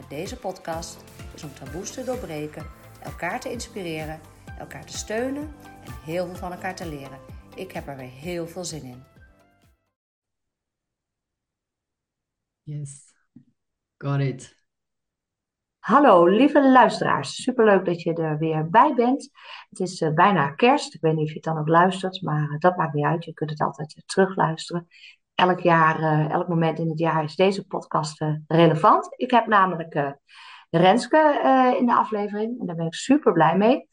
met deze podcast is om taboes te doorbreken, elkaar te inspireren, elkaar te steunen en heel veel van elkaar te leren. Ik heb er weer heel veel zin in. Yes, got it. Hallo lieve luisteraars, superleuk dat je er weer bij bent. Het is uh, bijna kerst, ik weet niet of je het dan ook luistert, maar uh, dat maakt niet uit. Je kunt het altijd uh, terugluisteren elk jaar, uh, elk moment in het jaar is deze podcast uh, relevant. Ik heb namelijk uh, Renske in de aflevering en daar ben ik super blij mee.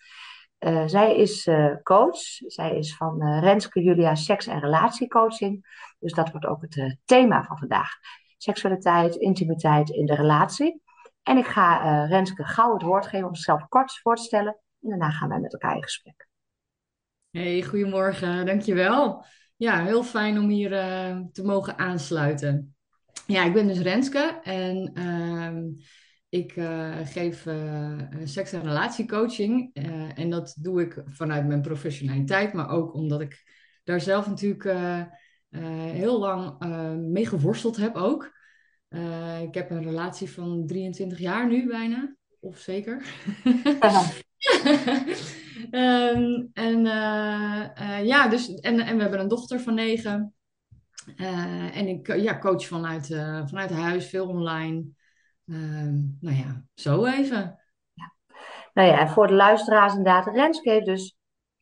zij is coach. Zij is van Renske Julia Seks- en Relatiecoaching. Dus dat wordt ook het thema van vandaag. Seksualiteit, intimiteit in de relatie. En ik ga Renske gauw het woord geven om zichzelf kort voor te stellen. En daarna gaan wij met elkaar in gesprek. Hey, goedemorgen. Dankjewel. Ja, heel fijn om hier uh, te mogen aansluiten. Ja, ik ben dus Renske en uh, ik uh, geef eh, seks- en relatiecoaching. en dat doe ik vanuit mijn professionaliteit, maar ook omdat ik daar zelf natuurlijk heel lang mee geworsteld heb ook. ik heb een relatie van 23 jaar nu bijna, of zeker. Um, en uh, uh, ja, dus, en, en we hebben een dochter van negen. Uh, en ik ja, coach vanuit, vanuit huis, veel online. Um, nou ja, zo even. Nou ja, en voor de luisteraars inderdaad, Renske heeft dus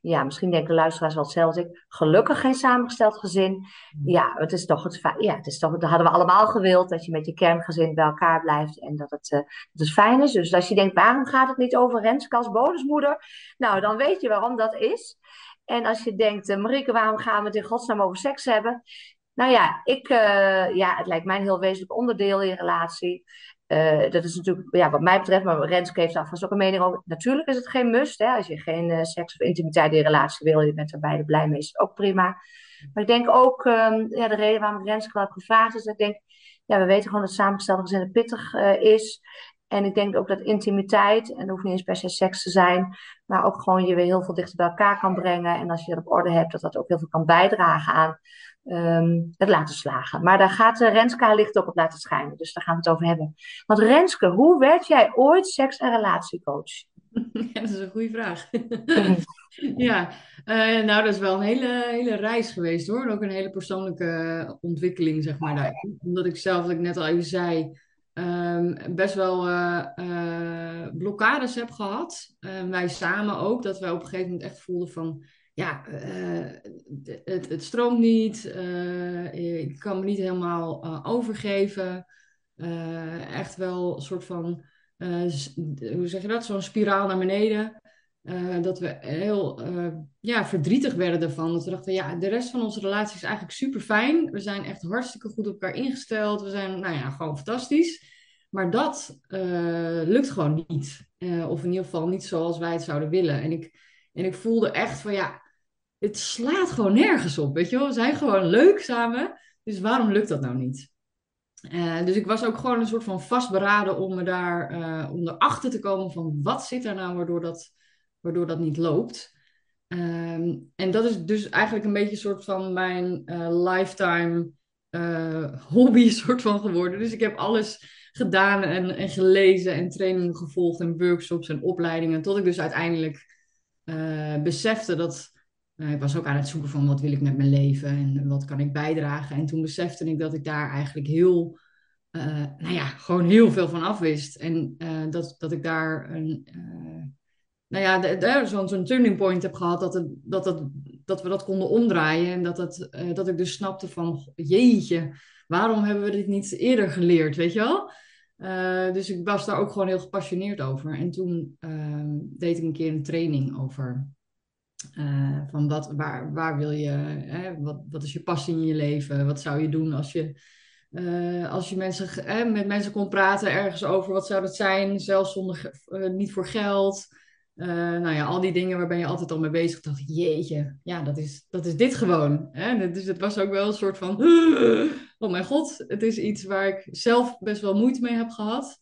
ja, misschien denken de luisteraars wel hetzelfde als ik. Gelukkig geen samengesteld gezin. Mm. Ja, het is toch het ja, het is toch, dat hadden we allemaal gewild, dat je met je kerngezin bij elkaar blijft en dat het, uh, dat het fijn is. Dus als je denkt, waarom gaat het niet over Renske als bonusmoeder? Nou, dan weet je waarom dat is. En als je denkt, uh, Marieke, waarom gaan we het in godsnaam over seks hebben? Nou ja, ik, uh, ja, het lijkt mij een heel wezenlijk onderdeel in je relatie. Uh, dat is natuurlijk, ja, wat mij betreft, maar Renske heeft daar vast ook een mening over. Natuurlijk is het geen must. Hè? Als je geen uh, seks of intimiteit in je relatie wil, je bent er beide blij mee, is ook prima. Maar ik denk ook, um, ja, de reden waarom Renske wel gevraagd is, ik denk, ja, we weten gewoon dat samengestelde gezinnen pittig uh, is. En ik denk ook dat intimiteit, en dat hoeft niet eens per se seks te zijn, maar ook gewoon je weer heel veel dichter bij elkaar kan brengen. En als je dat op orde hebt, dat dat ook heel veel kan bijdragen aan um, het laten slagen. Maar daar gaat uh, Renske haar licht ook op laten schijnen. Dus daar gaan we het over hebben. Want Renske, hoe werd jij ooit seks- en relatiecoach? Ja, dat is een goede vraag. ja, uh, nou dat is wel een hele, hele reis geweest hoor. ook een hele persoonlijke ontwikkeling, zeg maar. Daar. Omdat ik zelf, wat ik net al even zei, um, best wel uh, uh, blokkades heb gehad. wij samen ook, dat wij op een gegeven moment echt voelden van ja, uh, het, het, stroomt niet. Uh, ik kan me niet helemaal uh, overgeven. echt wel een soort van, hoe zeg je dat, zo'n spiraal naar beneden. dat we heel ja, verdrietig werden ervan. Dat we dachten, ja, de rest van onze relatie is eigenlijk super fijn. We zijn echt hartstikke goed op elkaar ingesteld. We zijn, nou ja, gewoon fantastisch. Maar dat lukt gewoon niet. of in ieder geval niet zoals wij het zouden willen. En ik, en ik voelde echt van, ja, het slaat gewoon nergens op, weet je wel. We zijn gewoon leuk samen, dus waarom lukt dat nou niet? Uh, dus ik was ook gewoon een soort van vastberaden om me daar, uh, om te komen van wat zit er nou waardoor dat, waardoor dat niet loopt. Um, en dat is dus eigenlijk een beetje een soort van mijn uh, lifetime hobby soort van geworden. Dus ik heb alles gedaan en, en gelezen en trainingen gevolgd en workshops en opleidingen. Tot ik dus uiteindelijk besefte dat uh, ik was ook aan het zoeken van wat wil ik met mijn leven en wat kan ik bijdragen. En toen besefte ik dat ik daar eigenlijk heel, uh, nou ja, gewoon heel veel van afwist. En uh, dat, dat ik daar een, nou ja, zo'n zo turning point heb gehad dat, dat, dat we dat konden omdraaien. En dat, het, dat ik dus snapte van, jeetje, waarom hebben we dit niet eerder geleerd, weet je wel? dus ik was daar ook gewoon heel gepassioneerd over. En toen deed ik een keer een training over uh, van wat, waar, waar wil je, hè, wat, wat is je passie in je leven? Wat zou je doen als je eh, als je mensen, eh, met mensen kon praten ergens over wat zou dat zijn, zelfs zonder, uh, niet voor geld. nou ja, al die dingen waar ben je altijd al mee bezig. dacht ik, jeetje, ja, dat is, dat is dit gewoon. Hè? Dus het was ook wel een soort van, oh mijn god, het is iets waar ik zelf best wel moeite mee heb gehad.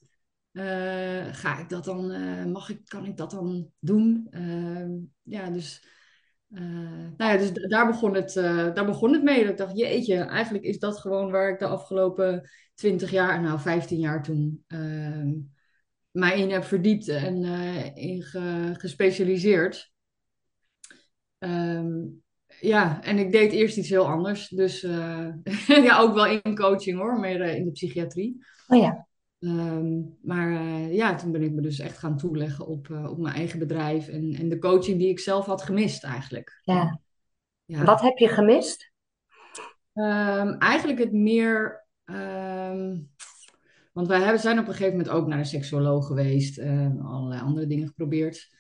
Ga ik dat dan, mag ik, kan ik dat dan doen? ja, dus uh, nou ja, dus daar begon, het, daar begon het mee. Dat ik dacht, jeetje, eigenlijk is dat gewoon waar ik de afgelopen 20 jaar, nou 15 jaar toen, uh, mij in heb verdiept en in ge, gespecialiseerd. Um, ja, en ik deed eerst iets heel anders. Dus ja, ook wel in coaching hoor, meer in de psychiatrie. Oh ja. Ehm, maar uh, ja, toen ben ik me dus echt gaan toeleggen op, uh, op mijn eigen bedrijf en, en de coaching die ik zelf had gemist eigenlijk. Ja. ja. Wat heb je gemist? Um, eigenlijk het meer, um, want wij hebben, zijn op een gegeven moment ook naar een seksuoloog geweest, uh, allerlei andere dingen geprobeerd.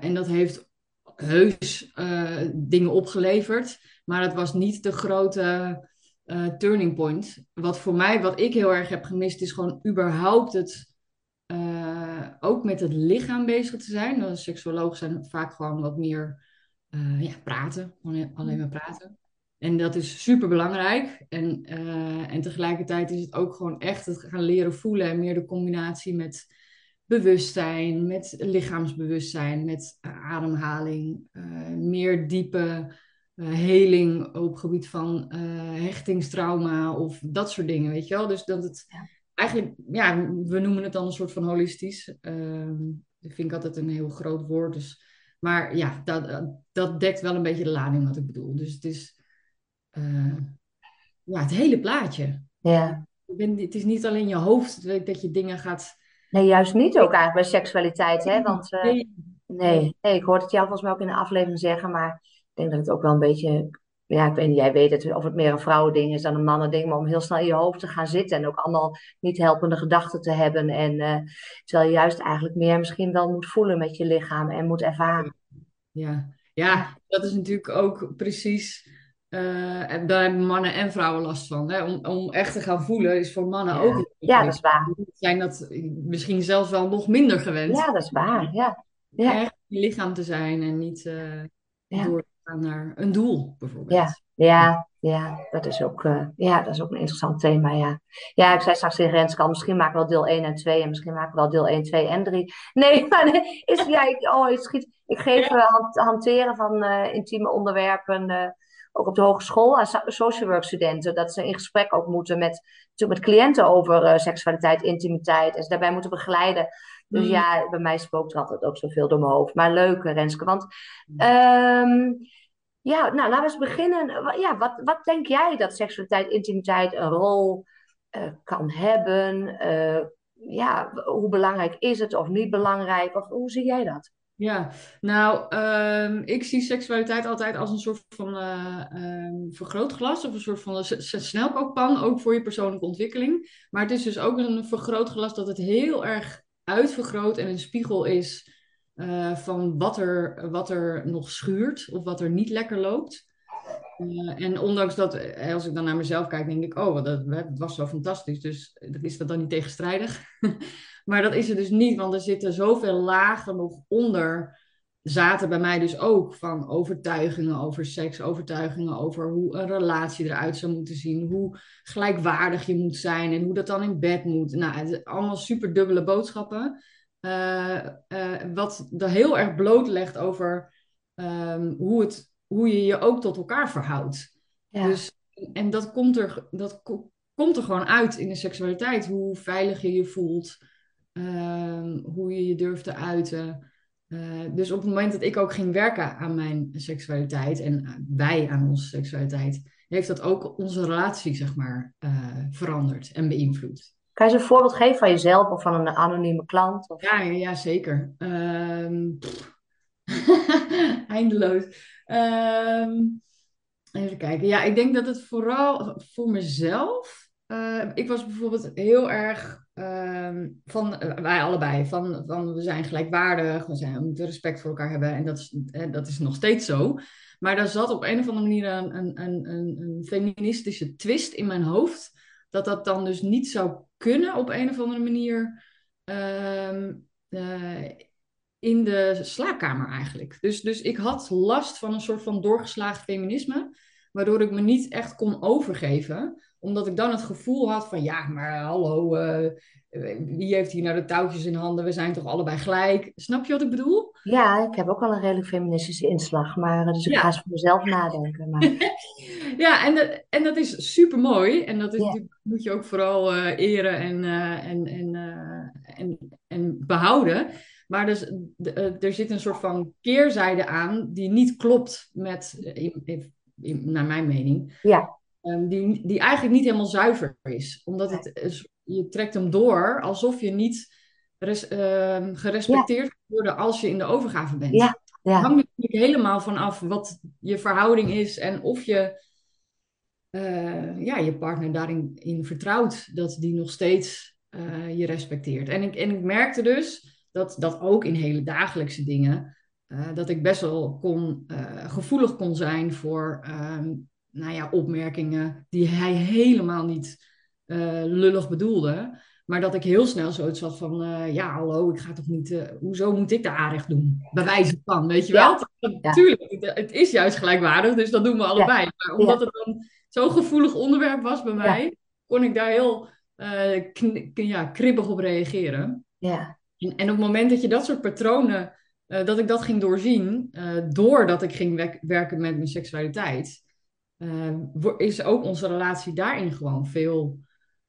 en dat heeft heus dingen opgeleverd, maar het was niet de grote uh, turning point. Wat voor mij, wat ik heel erg heb gemist, is gewoon überhaupt het uh, ook met het lichaam bezig te zijn. De seksuologen zijn vaak gewoon wat meer uh, ja, praten, alleen maar praten. En dat is super belangrijk. En, en tegelijkertijd is het ook gewoon echt het gaan leren voelen en meer de combinatie met bewustzijn, met lichaamsbewustzijn, met ademhaling, meer diepe heling op gebied van uh, hechtingstrauma of dat soort dingen, weet je wel. Dus dat het eigenlijk, ja, we noemen het dan een soort van holistisch. Uh, dat vind ik altijd een heel groot woord. Dus, maar ja, dat, dat dekt wel een beetje de lading wat ik bedoel. Dus het is ja, het hele plaatje. Ja. Ben, het is niet alleen je hoofd dat je dingen gaat... Nee, juist niet ook eigenlijk bij seksualiteit, hè? Want nee. nee, nee, ik hoorde het jou volgens mij ook in de aflevering zeggen, maar ik denk dat het ook wel een beetje, ja, ik weet niet, jij weet het, of het meer een vrouwending is dan een mannending, maar om heel snel in je hoofd te gaan zitten en ook allemaal niet helpende gedachten te hebben. En uh, terwijl je juist eigenlijk meer misschien wel moet voelen met je lichaam en moet ervaren. Ja, ja dat is natuurlijk ook precies. Uh, daar hebben mannen en vrouwen last van. Hè? Om, om echt te gaan voelen is voor mannen ook. Ja, dat is waar. Zijn dat misschien zelfs wel nog minder gewend. Ja, dat is waar. Ja. ja. Echt je lichaam te zijn en niet uh, ja. door naar een doel, bijvoorbeeld. Ja, ja, ja, dat, is ook, uh, ja dat is ook een interessant thema. Ja, ja ik zei straks tegen Renske misschien maken we wel deel 1 en 2 en misschien maken we wel deel 1, 2 en 3. Nee, maar is, ja, ik, oh, schiet, ik geef uh, hand, hanteren van uh, intieme onderwerpen ook op de hogeschool aan social work studenten. Dat ze in gesprek ook moeten met, met cliënten over seksualiteit, intimiteit en ze daarbij moeten begeleiden. Dus mm. ja, bij mij spookt er altijd ook zoveel door mijn hoofd. Maar leuk, Renske. Want um, ja, nou laten we eens beginnen. Ja, wat, wat denk jij dat seksualiteit, intimiteit een rol uh, kan hebben? Uh, ja, hoe belangrijk is het of niet belangrijk? Of hoe zie jij dat? Ja, nou, um, ik zie seksualiteit altijd als een soort van uh, um, vergrootglas of een soort van snelkookpan, ook voor je persoonlijke ontwikkeling. Maar het is dus ook een vergrootglas dat het heel erg uitvergroot en een spiegel is uh, van wat er, wat er nog schuurt of wat er niet lekker loopt. Uh, en ondanks dat, eh, als ik dan naar mezelf kijk, denk ik, oh, dat, dat was zo fantastisch. Dus is dat dan niet tegenstrijdig? maar dat is het dus niet, want er zitten zoveel lagen nog onder. Zaten bij mij dus ook van overtuigingen over seks, overtuigingen over hoe een relatie eruit zou moeten zien, hoe gelijkwaardig je moet zijn en hoe dat dan in bed moet. Nou, het allemaal super dubbele boodschappen. Uh, uh, wat er heel erg blootlegt over um, hoe, het, hoe je je ook tot elkaar verhoudt. Ja. Dus, en dat, komt er, dat komt er gewoon uit in de seksualiteit. Hoe veilig je je voelt, um, hoe je je durft te uiten. Uh, dus op het moment dat ik ook ging werken aan mijn seksualiteit en wij aan onze seksualiteit, heeft dat ook onze relatie, zeg maar, veranderd en beïnvloed. Kan je eens een voorbeeld geven van jezelf of van een anonieme klant? Of... Ja, ja, zeker. Um, eindeloos. Um, even kijken. Ja, ik denk dat het vooral voor mezelf. Uh, ik was bijvoorbeeld heel erg um, van uh, wij allebei. Van, van we zijn gelijkwaardig, we, zijn, moeten respect voor elkaar hebben. En dat is, uh, dat is nog steeds zo. Maar daar zat op een of andere manier een, een, een, een feministische twist in mijn hoofd dat dat dan dus niet zou kunnen op een of andere manier ehm, eh, in de slaapkamer eigenlijk. Dus, dus ik had last van een soort van doorgeslagen feminisme, waardoor ik me niet echt kon overgeven, omdat ik dan het gevoel had van ja, maar hallo, uh, wie heeft hier nou de touwtjes in handen? We zijn toch allebei gelijk? Snap je wat ik bedoel? Ja, ik heb ook al een redelijk feministische inslag, maar dus ik ga eens voor mezelf nadenken. Maar... ja, en dat, en dat is super mooi. En dat is, moet je ook vooral uh, eren en, uh, en, en, en, en behouden. Maar dus, er zit een soort van keerzijde aan die niet klopt met, in, in, naar mijn mening. Ja. Um, die, die eigenlijk niet helemaal zuiver is. Omdat het, je trekt hem door alsof je niet res, uh, gerespecteerd ja. worden als je in de overgave bent. Ja. Ja. Het hangt natuurlijk helemaal vanaf wat je verhouding is en of je uh, ja, je partner daarin in vertrouwt dat die nog steeds uh, je respecteert. En ik, en ik merkte dus dat, dat ook in hele dagelijkse dingen, uh, dat ik best wel kon, gevoelig kon zijn voor ehm, nou ja, opmerkingen die hij helemaal niet lullig bedoelde. Maar dat ik heel snel zoiets had van, uh, ja, hallo, ik ga toch niet, uh, hoezo moet ik de aanrecht doen? Bij wijze van, weet je wel? Natuurlijk, ja. het, is juist gelijkwaardig, dus dat doen we allebei. Ja. Maar omdat het dan zo'n gevoelig onderwerp was bij mij, kon ik daar heel ja, kribbig op reageren. Ja. En, en, op het moment dat je dat soort patronen, dat ik dat ging doorzien, doordat ik ging werken met mijn seksualiteit, is ook onze relatie daarin gewoon veel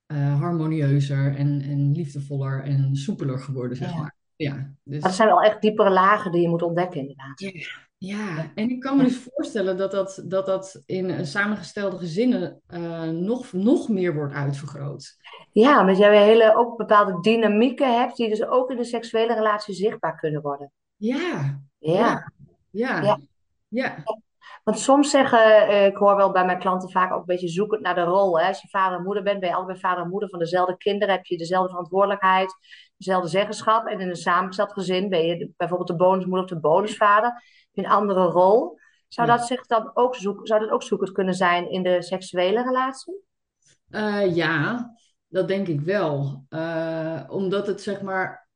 uh, harmonieuzer en, en liefdevoller en soepeler geworden, zeg Ja. maar. Ja, dus, Dat zijn wel echt diepere lagen die je moet ontdekken, inderdaad. ja, ja, en ik kan me dus voorstellen dat dat, dat, dat in samengestelde gezinnen eh, nog, nog meer wordt uitvergroot. Ja, omdat jij weer hele, ook bepaalde dynamieken hebt die dus ook in de seksuele relatie zichtbaar kunnen worden. Ja, Ja. ja, Ja. ja. Want soms zeggen, eh, ik hoor wel bij mijn klanten vaak ook een beetje zoekend naar de rol. Hè? Als je vader en moeder bent, ben je allebei vader en moeder van dezelfde kinderen. Heb je dezelfde verantwoordelijkheid, dezelfde zeggenschap. En in een samengesteld gezin ben je bijvoorbeeld de bonusmoeder of de bonusvader. Heb je een andere rol. Zou Ja. dat zich dan ook zoek, zou dat ook zoekend kunnen zijn in de seksuele relatie? Eh, ja, dat denk ik wel. Eh, omdat het zeg maar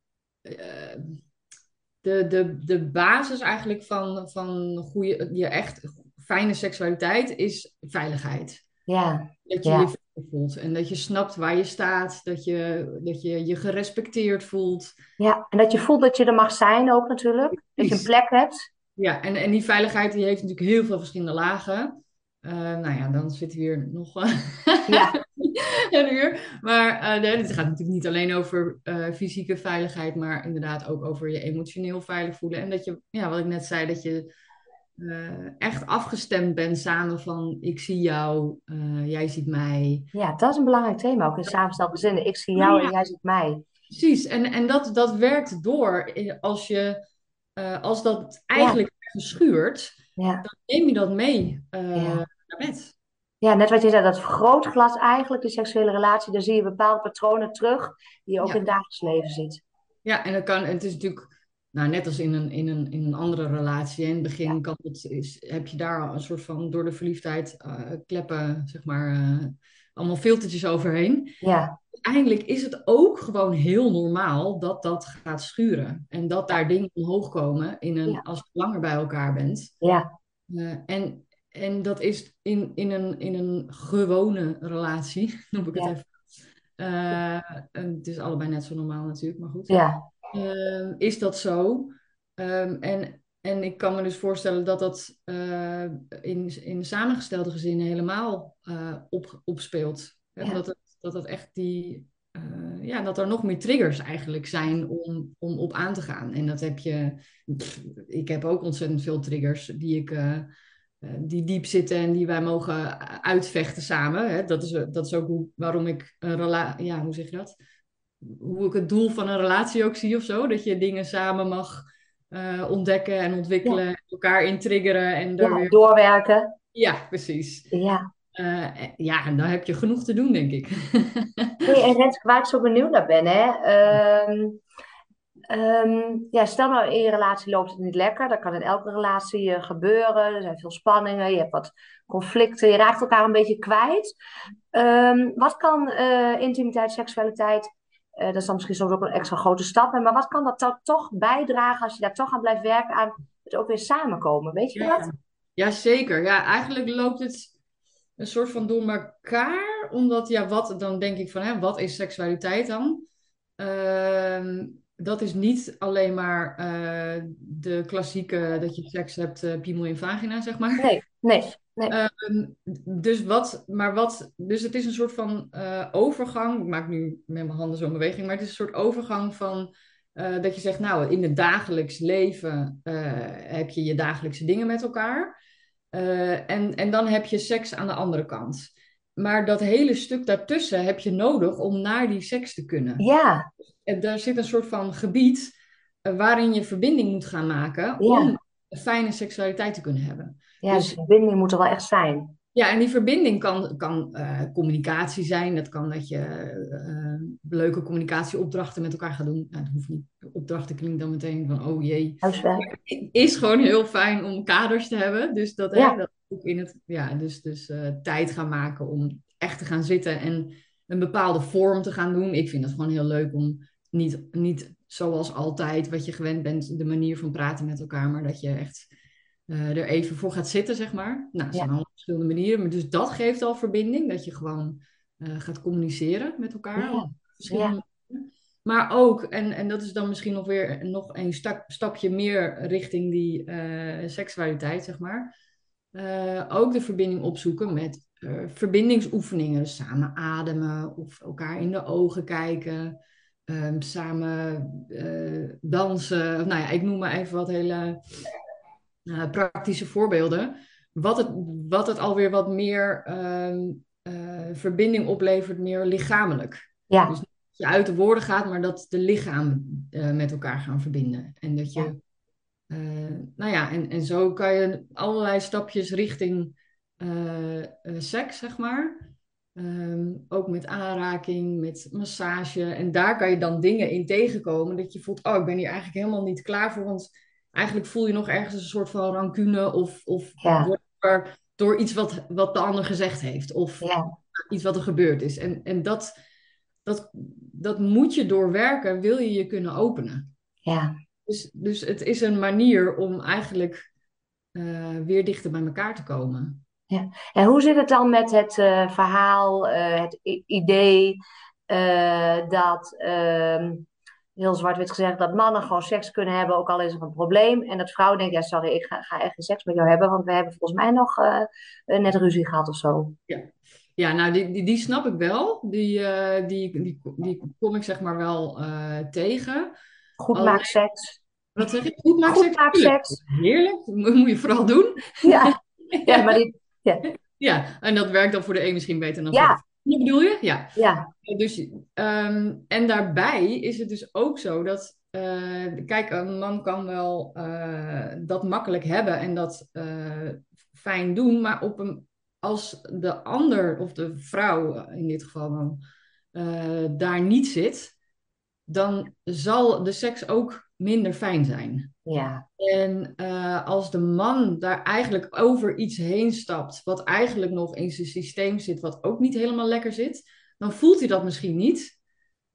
de, de, de basis eigenlijk van, van goede, je echt fijne seksualiteit is veiligheid. Ja, Dat je Ja. je veilig voelt en dat je snapt waar je staat, dat je dat je, je gerespecteerd voelt. ja. En dat je voelt dat je er mag zijn ook natuurlijk. Dat je een plek hebt. Ja, en, en die veiligheid die heeft natuurlijk heel veel verschillende lagen. Eh, nou ja, dan we hier nog Ja, een uur. Maar eh, nee, het gaat natuurlijk niet alleen over eh, fysieke veiligheid, maar inderdaad ook over je emotioneel veilig voelen. En dat je, ja, wat ik net zei, dat je eh, echt afgestemd bent samen van ik zie jou, eh, jij ziet mij. ja, dat is een belangrijk thema ook in samengestelde gezinnen. Ik zie jou en jij ziet mij. Precies, en, en dat, dat werkt door als je, eh, als dat eigenlijk Ja. dan neem je dat mee eh, Ja. naar bed. Ja, net wat je zei, dat vergrootglas eigenlijk, de seksuele relatie, daar zie je bepaalde patronen terug die je ook Ja. in het dagelijks leven ziet. Ja, en dat kan, het is natuurlijk, nou, net als in een, in een, in een andere relatie. In het begin Ja. kan het, is, heb je daar al een soort van door de verliefdheid eh, kleppen, zeg maar, eh, allemaal filtertjes overheen. Ja, Uiteindelijk is het ook gewoon heel normaal dat dat gaat schuren. En dat daar dingen omhoog komen in een, Ja. als je langer bij elkaar bent. ja, Eh, en, en dat is in, in, een, in een gewone relatie, noem ik het Ja. even. En het is allebei net zo normaal natuurlijk, maar goed. ja, Ehm, is dat zo? Ehm, en, en ik kan me dus voorstellen dat dat eh, in, in samengestelde gezinnen helemaal eh, op, opspeelt. Ja. Dat, het, dat het echt die, ja, dat er nog meer triggers eigenlijk zijn om, om op aan te gaan. En dat heb je, pff, ik heb ook ontzettend veel triggers die ik. Eh, die diep zitten en die wij mogen uitvechten samen. Hè? Dat is, dat is ook hoe, waarom ik een relatie, ja, hoe zeg je dat? hoe ik het doel van een relatie ook zie of zo. Dat je dingen samen mag eh, ontdekken en ontwikkelen, elkaar intriggeren en ja, weer... doorwerken. Ja, precies. Ja. Eh, ja, en dan heb je genoeg te doen, denk ik. Hey, en Renske, waar ik zo benieuwd naar ben, hè? ehm, Ehm, ja, stel nou in je relatie loopt het niet lekker. Dat kan in elke relatie uh, gebeuren. Er zijn veel spanningen, je hebt wat conflicten, je raakt elkaar een beetje kwijt. Ehm, wat kan uh, intimiteit, seksualiteit, uh, dat is dan misschien soms ook een extra grote stap, maar wat kan dat toch bijdragen als je daar toch aan blijft werken aan het ook weer samenkomen? Weet je ja. dat? Ja, zeker. Ja, eigenlijk loopt het een soort van door elkaar, omdat ja, wat dan denk ik van, hè, wat is seksualiteit dan? Uh, dat is niet alleen maar uh, de klassieke dat je seks hebt, uh, piemel in vagina, zeg maar. Nee, nee. nee. Uh, dus wat, maar wat, dus het is een soort van uh, overgang. Ik maak nu met mijn handen zo'n beweging, maar het is een soort overgang van dat je zegt, nou, in het dagelijks leven heb je je dagelijkse dingen met elkaar. en, en dan heb je seks aan de andere kant. Maar dat hele stuk daartussen heb je nodig om naar die seks te kunnen. Ja. En daar zit een soort van gebied uh, waarin je verbinding moet gaan maken Ja. om een fijne seksualiteit te kunnen hebben. Ja, Dus- dus verbinding moet er wel echt zijn. Ja, en die verbinding kan, kan eh, communicatie zijn. Dat kan dat je eh, leuke communicatieopdrachten met elkaar gaat doen. Nou, dat hoeft niet. Opdrachten klinkt dan meteen van, oh jee. Huiswerk. Het is gewoon heel fijn om kaders te hebben. Dus dat, hè, dat ook in het, ja, dus, dus eh, tijd gaan maken om echt te gaan zitten en een bepaalde vorm te gaan doen. Ik vind het gewoon heel leuk om niet, niet zoals altijd wat je gewend bent, de manier van praten met elkaar, maar dat je echt eh, er even voor gaat zitten, zeg maar. Nou, er zijn Ja. allemaal verschillende manieren, maar dus dat geeft al verbinding, dat je gewoon eh, gaat communiceren met elkaar. Ja. verschillende manieren. Maar ook, en, en dat is dan misschien nog weer nog een sta- stapje meer richting die eh, seksualiteit, zeg maar. Ook de verbinding opzoeken met verbindingsoefeningen. Dus samen ademen of elkaar in de ogen kijken. ehm, samen dansen. Nou ja, ik noem maar even wat hele eh, praktische voorbeelden. Wat het, wat het alweer wat meer ehm, eh, verbinding oplevert, meer lichamelijk. Ja. Dus niet dat je uit de woorden gaat, maar dat de lichamen eh, met elkaar gaan verbinden. En dat je, Ja. nou ja, en, en zo kan je allerlei stapjes richting seks, zeg maar. Ehm, ook met aanraking, met massage. En daar kan je dan dingen in tegenkomen dat je voelt, oh, ik ben hier eigenlijk helemaal niet klaar voor. Want eigenlijk voel je nog ergens een soort van rancune of, of Ja. door, door iets wat, wat de ander gezegd heeft. Of Ja. iets wat er gebeurd is. En, en dat, dat, dat moet je doorwerken, wil je je kunnen openen. Ja. Dus, dus het is een manier om eigenlijk eh, weer dichter bij elkaar te komen. En hoe zit het dan met het eh, verhaal, eh, het idee dat, ehm, heel zwart-wit gezegd, dat mannen gewoon seks kunnen hebben, ook al is er een probleem. En dat vrouwen denken, ja sorry, ik ga, ga echt geen seks met jou hebben, want we hebben volgens mij nog eh, net ruzie gehad of zo. Ja, nou, die, die, die snap ik wel. Die, eh, die, die, die kom ik zeg maar wel tegen. Goed maakt seks. Wat zeg je? Goed maakt Goed seks? seks. Heerlijk. Dat moet je vooral doen. Ja, ja maar die, Ja, en dat werkt dan voor de een misschien beter dan Ja. voor de bedoel je? Ja. ja, Dus, ehm, en daarbij is het dus ook zo dat, eh, kijk, een man kan wel eh, dat makkelijk hebben en dat eh, fijn doen, maar op een, als de ander of de vrouw in dit geval dan daar niet zit, dan zal de seks ook minder fijn zijn. ja, En eh, als de man daar eigenlijk over iets heen stapt, wat eigenlijk nog in zijn systeem zit, wat ook niet helemaal lekker zit, dan voelt hij dat misschien niet.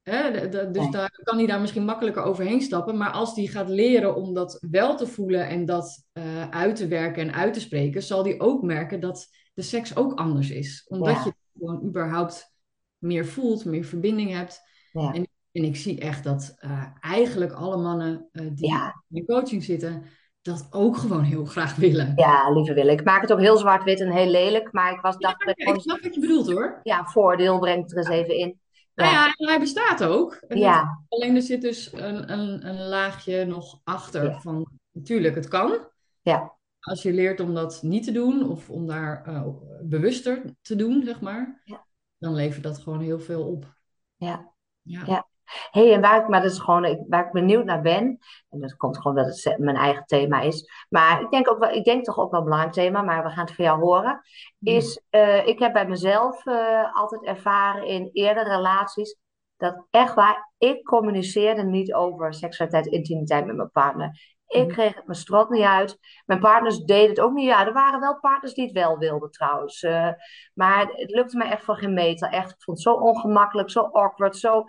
Hè? de- de- dus Nee. daar kan hij daar misschien makkelijker overheen stappen. Maar als hij gaat leren om dat wel te voelen en dat eh, uit te werken en uit te spreken, zal hij ook merken dat de seks ook anders is. Omdat Ja. je gewoon überhaupt meer voelt, meer verbinding hebt. ja, En ik zie echt dat eh, eigenlijk alle mannen eh, die Ja. in coaching zitten, dat ook gewoon heel graag willen. ja, lieve Wil. Ik maak het ook heel zwart-wit en heel lelijk, maar ik was dacht ik Ja, ik gewoon, snap wat je bedoelt hoor. ja, voordeel brengt er eens even in. Nou Ja, en hij bestaat ook. En Ja. alleen er zit dus een, een, een laagje nog achter Ja. van, natuurlijk, het kan. Ja. Als je leert om dat niet te doen of om daar eh, bewuster te doen, zeg maar, Ja. dan levert dat gewoon heel veel op. Ja. Ja. Ja. Hey, en waar ik, maar dat is gewoon, waar ik benieuwd naar ben, en dat komt gewoon dat het mijn eigen thema is, maar ik denk ook wel, ik denk toch ook wel een belangrijk thema, maar we gaan het van jou horen, is, eh, ik heb bij mezelf eh, altijd ervaren in eerdere relaties, dat echt waar, ik communiceerde niet over seksualiteit, intimiteit met mijn partner. Ik Mhm. kreeg het mijn strot niet uit. Mijn partners deden het ook niet. Ja, er waren wel partners die het wel wilden trouwens. Eh, maar het lukte me echt voor geen meter. Echt, ik vond het zo ongemakkelijk, zo awkward. Zo...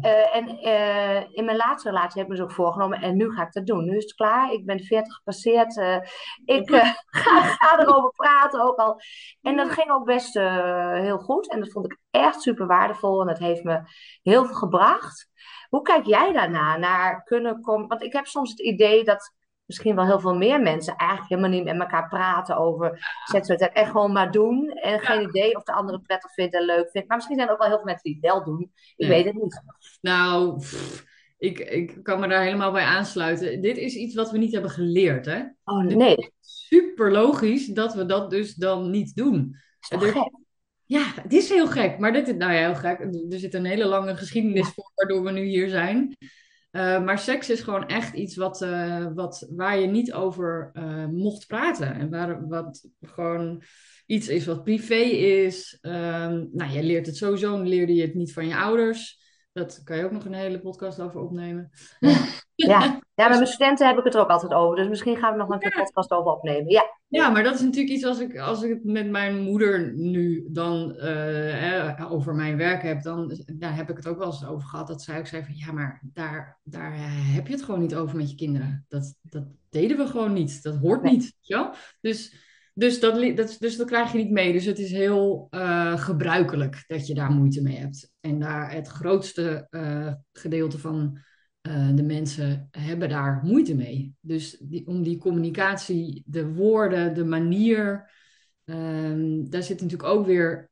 Eh, en eh, in mijn laatste relatie heb ik me dus ook voorgenomen. En nu ga ik dat doen. Nu is het klaar. Ik ben 40 gepasseerd. Ik ga, ga erover praten ook al. En dat ging ook best heel goed. En dat vond ik echt super waardevol. En dat heeft me heel veel gebracht. Hoe kijk jij daarna? Naar kunnen komen? Want ik heb soms het idee dat misschien wel heel veel meer mensen eigenlijk helemaal niet met elkaar praten over seksualiteit. En gewoon maar doen. En geen idee of de andere prettig vindt en leuk vindt. Maar misschien zijn er ook wel heel veel mensen die het wel doen. Ik weet het niet. Nou, pff, ik, ik kan me daar helemaal bij aansluiten. Dit is iets wat we niet hebben geleerd, hè? Oh nee, Super logisch dat we dat dus dan niet doen. is toch Er- gek? Ja, het is heel gek. Maar dit is, nou ja, heel gek. Er zit een hele lange geschiedenis voor waardoor we nu hier zijn. Eh, maar seks is gewoon echt iets wat, eh, wat, waar je niet over eh, mocht praten. En waar, wat gewoon iets is wat privé is. Ehm, nou, je leert het sowieso, leerde je het niet van je ouders. Dat kan je ook nog een hele podcast over opnemen. Ja. ja, met mijn studenten heb ik het er ook altijd over. Dus misschien gaan we nog een podcast over opnemen. Ja, Ja, maar dat is natuurlijk iets als ik, als ik het met mijn moeder nu dan eh, over mijn werk heb, dan daar heb ik het ook wel eens over gehad. Dat zij ook zei van ja, maar daar, daar heb je het gewoon niet over met je kinderen. Dat, dat deden we gewoon niet. Dat hoort Nee. niet. wel? Dus, dus, dat, dat, dus dat krijg je niet mee. Dus het is heel eh, gebruikelijk dat je daar moeite mee hebt. En daar het grootste eh, gedeelte van eh, de mensen hebben daar moeite mee. Dus die, om die communicatie, de woorden, de manier, ehm, daar zitten natuurlijk ook weer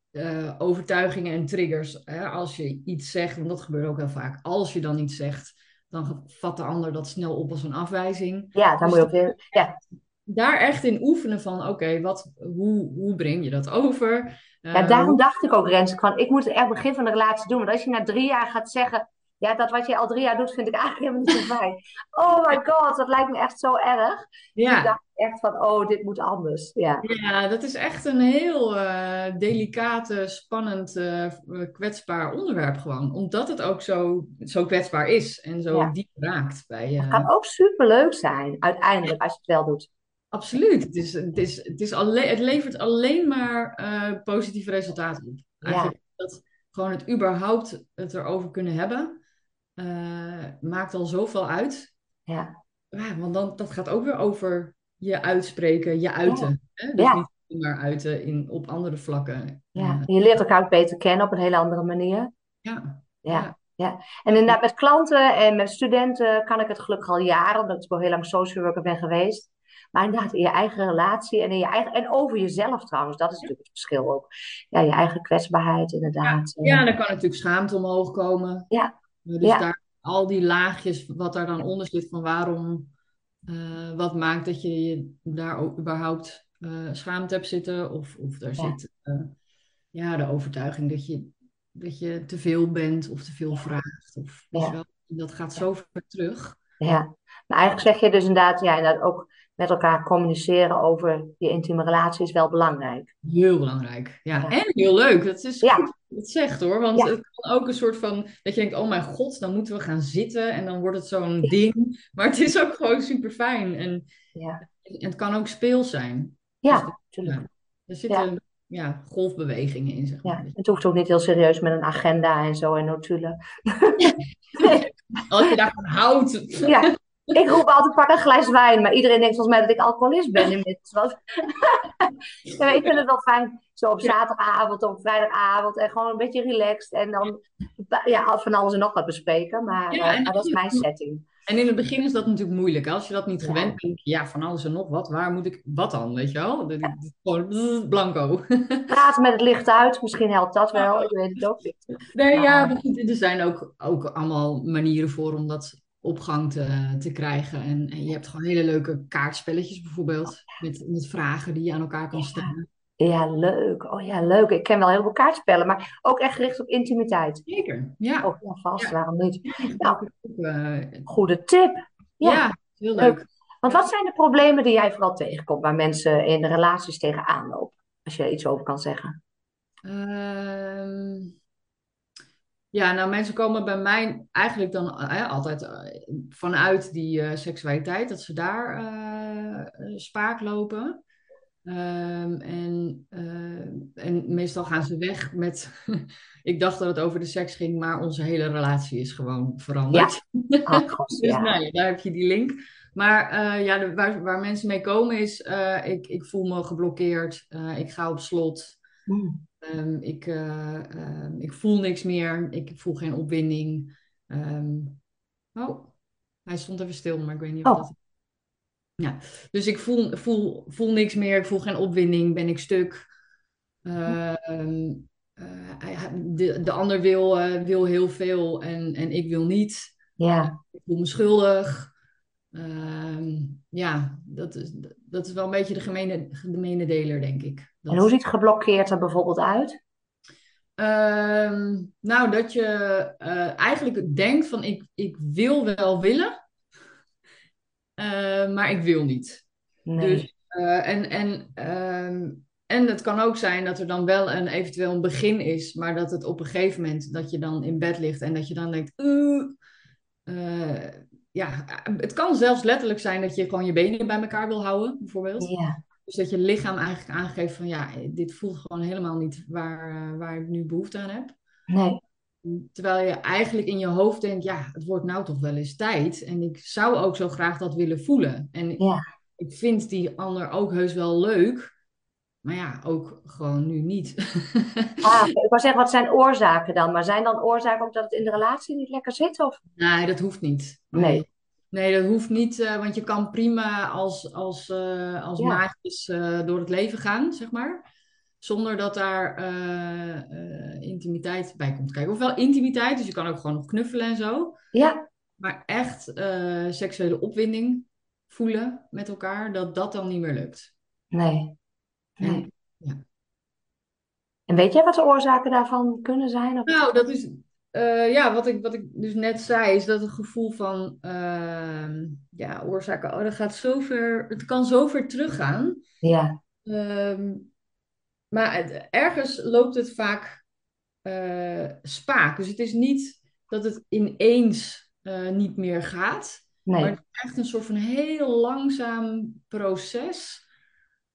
overtuigingen en triggers. Hè? Als je iets zegt, want dat gebeurt ook heel vaak, als je dan iets zegt, dan vat de ander dat snel op als een afwijzing. ja daar moet je ook weer. Ja, Daar echt in oefenen van, oké, wat, hoe, hoe breng je dat over? ja, Eh, daarom dacht ik ook, Rens, van, ik moet het echt begin van de relatie doen. Want als je na drie jaar gaat zeggen, ja, dat wat je al drie jaar doet, vind ik eigenlijk helemaal niet zo fijn. Oh my god, dat lijkt me echt zo erg. ja. Ik dacht echt van, oh, dit moet anders. Ja, Ja, dat is echt een heel eh delicate, spannend, eh, kwetsbaar onderwerp gewoon. Omdat het ook zo, zo kwetsbaar is en zo Ja. diep raakt bij je. het kan ook super leuk zijn, uiteindelijk, als je het wel doet. Absoluut. Het, is, het, is, het, is alleen, het levert alleen maar eh, positieve resultaten op. Eigenlijk dat gewoon het überhaupt het erover kunnen hebben, eh, maakt al zoveel uit. Ja, Ja, want dan, dat gaat ook weer over je uitspreken, je uiten. Hè? Dus Ja. niet maar uiten in, op andere vlakken. ja. Je leert elkaar ook beter kennen op een hele andere manier. ja. Ja, ja. En inderdaad, met klanten en met studenten kan ik het gelukkig al jaren, omdat ik al heel lang social worker ben geweest. Maar inderdaad, in je eigen relatie en, in je eigen, en over jezelf trouwens, dat is natuurlijk het verschil ook. Ja, je eigen kwetsbaarheid, inderdaad. Ja, dan kan natuurlijk schaamte omhoog komen. Ja. Dus Ja. daar, al die laagjes, wat daar dan onder zit, van waarom, eh, wat maakt dat je je daar ook überhaupt eh, schaamte hebt zitten, of, of daar Ja. zit eh, ja, de overtuiging dat je, dat je te veel bent of te veel vraagt. Of, Ja. wel, dat gaat zo ver terug. Ja, maar eigenlijk zeg je dus inderdaad, ja, inderdaad ook met elkaar communiceren over je intieme relatie is wel belangrijk. Heel belangrijk. Ja, Ja. en heel leuk. Dat is Ja. goed dat je het zegt hoor. Want Ja. het kan ook een soort van dat je denkt: oh mijn god, dan moeten we gaan zitten en dan wordt het zo'n ding. Maar het is ook gewoon super fijn. En, Ja, en het kan ook speels zijn. ja, Dus, natuurlijk. ja, er zitten ja. golfbewegingen in, zeg Ja, maar. het hoeft ook niet heel serieus met een agenda en zo en notulen. Als je daarvan houdt. Ja, ik roep altijd pak een glas wijn, maar iedereen denkt volgens mij dat ik alcoholist ben inmiddels. Ja, ik vind het wel fijn, zo op zaterdagavond of op vrijdagavond en gewoon een beetje relaxed en dan ja, van alles en nog wat bespreken. Maar, Ja, eh, dat is mijn setting. En in het begin is dat natuurlijk moeilijk. hè. Als je dat niet Ja. gewend bent, ja, van alles en nog wat. Waar moet ik, wat dan, weet je wel? Dat- Gewoon blanco. Praten met het licht uit, misschien helpt dat wel, ik weet het ook niet. Nee, Maar- ja, er zijn ook, ook allemaal manieren voor om dat op gang te, te krijgen. En, en je hebt gewoon hele leuke kaartspelletjes bijvoorbeeld. Met, met vragen die je aan elkaar kan stellen. Ja, leuk. Oh ja, leuk. Ik ken wel heel veel kaartspellen, maar ook echt gericht op intimiteit. Zeker, ja. Oh, ja, vast, Ja. waarom niet? Ook, eh, Goede tip. ja. Ja. heel Leuk. leuk. Want wat zijn de problemen die jij vooral tegenkomt waar mensen in relaties tegenaan lopen? Als je er iets over kan zeggen. Ehm, Ja, nou mensen komen bij mij eigenlijk dan eh, altijd eh, vanuit die eh, seksualiteit, dat ze daar eh, spaak lopen. Ehm, en, en meestal gaan ze weg met, ik dacht dat het over de seks ging, maar onze hele relatie is gewoon veranderd. Ah, god, Dus ja. nou ja, daar heb je die link. Maar ja, de- waar, waar mensen mee komen is, ik, ik voel me geblokkeerd, ik ga op slot, Mm. Ehm, ik, eh, ehm, ik voel niks meer, ik voel geen opwinding. Ehm, oh, hij stond even stil, maar ik weet niet of Oh, dat... Ja, dus ik voel, voel, voel niks meer, ik voel geen opwinding, ben ik stuk. Eh, de, de ander wil, eh, wil heel veel en, en ik wil niet. ja. Ik voel me schuldig. Ehm, ja, dat is, dat is wel een beetje de gemene, de gemene deler, denk ik. En hoe Dat, ziet geblokkeerd er bijvoorbeeld uit? Ehm, nou, dat je eh, eigenlijk denkt van ik, ik wil wel willen, eh, maar ik wil niet. Nee. Dus, eh, en, en, ehm, en het kan ook zijn dat er dan wel een eventueel een begin is, maar dat het op een gegeven moment dat je dan in bed ligt en dat je dan denkt, ja, het kan zelfs letterlijk zijn dat je gewoon je benen bij elkaar wil houden, bijvoorbeeld. Ja. Dus dat je lichaam eigenlijk aangeeft van ja, dit voelt gewoon helemaal niet waar, eh, waar ik nu behoefte aan heb. Nee. Terwijl je eigenlijk in je hoofd denkt, ja, het wordt nou toch wel eens tijd. En ik zou ook zo graag dat willen voelen. En Ja. ik vind die ander ook heus wel leuk. Maar ja, ook gewoon nu niet. Ah, ik wou zeggen, wat zijn oorzaken dan? Maar zijn dan oorzaken ook dat het in de relatie niet lekker zit? Of? Nee, dat hoeft niet. Nee. Nee, dat hoeft niet, eh, want je kan prima als, als, eh, als Ja. maatjes eh, door het leven gaan, zeg maar. Zonder dat daar intimiteit bij komt kijken. Ofwel intimiteit, dus je kan ook gewoon nog knuffelen en zo. Ja. Maar echt seksuele opwinding voelen met elkaar, dat dat dan niet meer lukt. Nee. En, Nee. ja. En weet jij wat de oorzaken daarvan kunnen zijn? Of... Nou, dat is eh, ja, wat ik, wat ik dus net zei, is dat het gevoel van ehm, ja, oorzaken, oh, dat gaat zo ver, het kan zo ver teruggaan. Ja. Ehm, maar het- ergens loopt het vaak eh, spaak. Dus het is niet dat het ineens eh, niet meer gaat. Maar het is echt een soort van heel langzaam proces.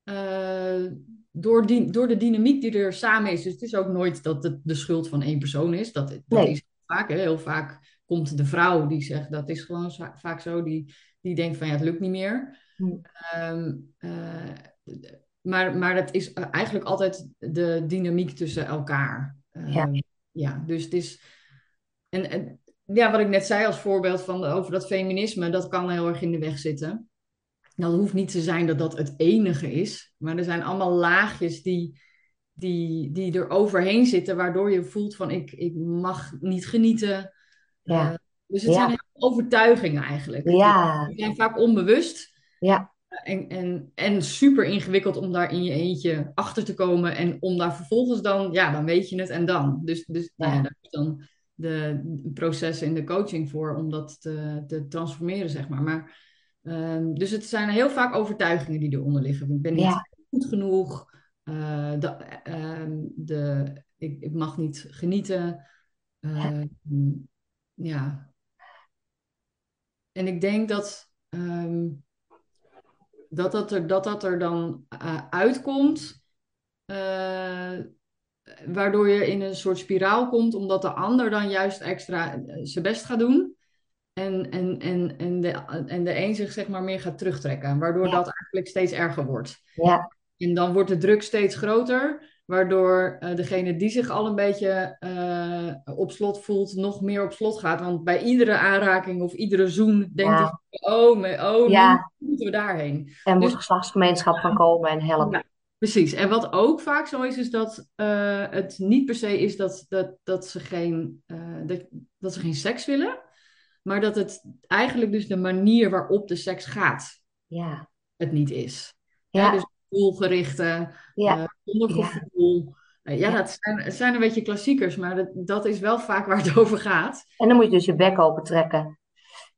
Eh, door, die, door de dynamiek die er samen is. Dus het is ook nooit dat het de schuld van één persoon is. Dat, dat Nee. is vaak. Hè. Heel vaak komt de vrouw die zegt dat is gewoon vaak zo. Die, die denkt van ja, het lukt niet meer. Hm. Ehm, eh, maar, maar dat is eigenlijk altijd de dynamiek tussen elkaar. Ja. Ehm, ja, dus het is. En, en ja, wat ik net zei als voorbeeld van over dat feminisme, dat kan heel erg in de weg zitten. Dat hoeft niet te zijn dat dat het enige is, maar er zijn allemaal laagjes die, die, die er overheen zitten, waardoor je voelt van ik, ik mag niet genieten. Ja. Eh, dus het Ja. zijn overtuigingen eigenlijk. Ja. Die zijn vaak onbewust. Ja. En, en, en super ingewikkeld om daar in je eentje achter te komen. En om daar vervolgens dan, ja, dan weet je het en dan. Dus, dus ja, Ja. daar is dan de processen in de coaching voor om dat te, te transformeren, zeg maar. maar ehm, dus het zijn heel vaak overtuigingen die eronder liggen. Ik ben niet Ja. goed genoeg. eh, de, ehm, de, ik, ik mag niet genieten. Ehm, ja. En ik denk dat, ehm, dat, dat, er, dat dat er dan eh, uitkomt, eh, waardoor je in een soort spiraal komt, omdat de ander dan juist extra zijn best gaat doen. En, en, en, en, de, en de een zich zeg maar meer gaat terugtrekken, waardoor Ja. dat eigenlijk steeds erger wordt. Ja. En dan wordt de druk steeds groter, waardoor eh, degene die zich al een beetje eh, op slot voelt, nog meer op slot gaat. Want bij iedere aanraking of iedere zoen denkt Ja. hij, oh, me- oh Ja. nu moeten we daarheen. Moet Dus- geslachtsgemeenschap van komen en helpen. Ja, precies. En wat ook vaak zo is, is dat eh, het niet per se is dat, dat, dat, ze geen, dat, dat ze geen seks willen, maar dat het eigenlijk dus de manier waarop de seks gaat Ja. het niet is. Ja. Ja, dus doelgerichte, Ja. eh, zonder Ja. gevoel. Eh, ja, Ja. dat zijn, het zijn een beetje klassiekers, maar dat, dat is wel vaak waar het over gaat. En dan moet je dus je bek open trekken.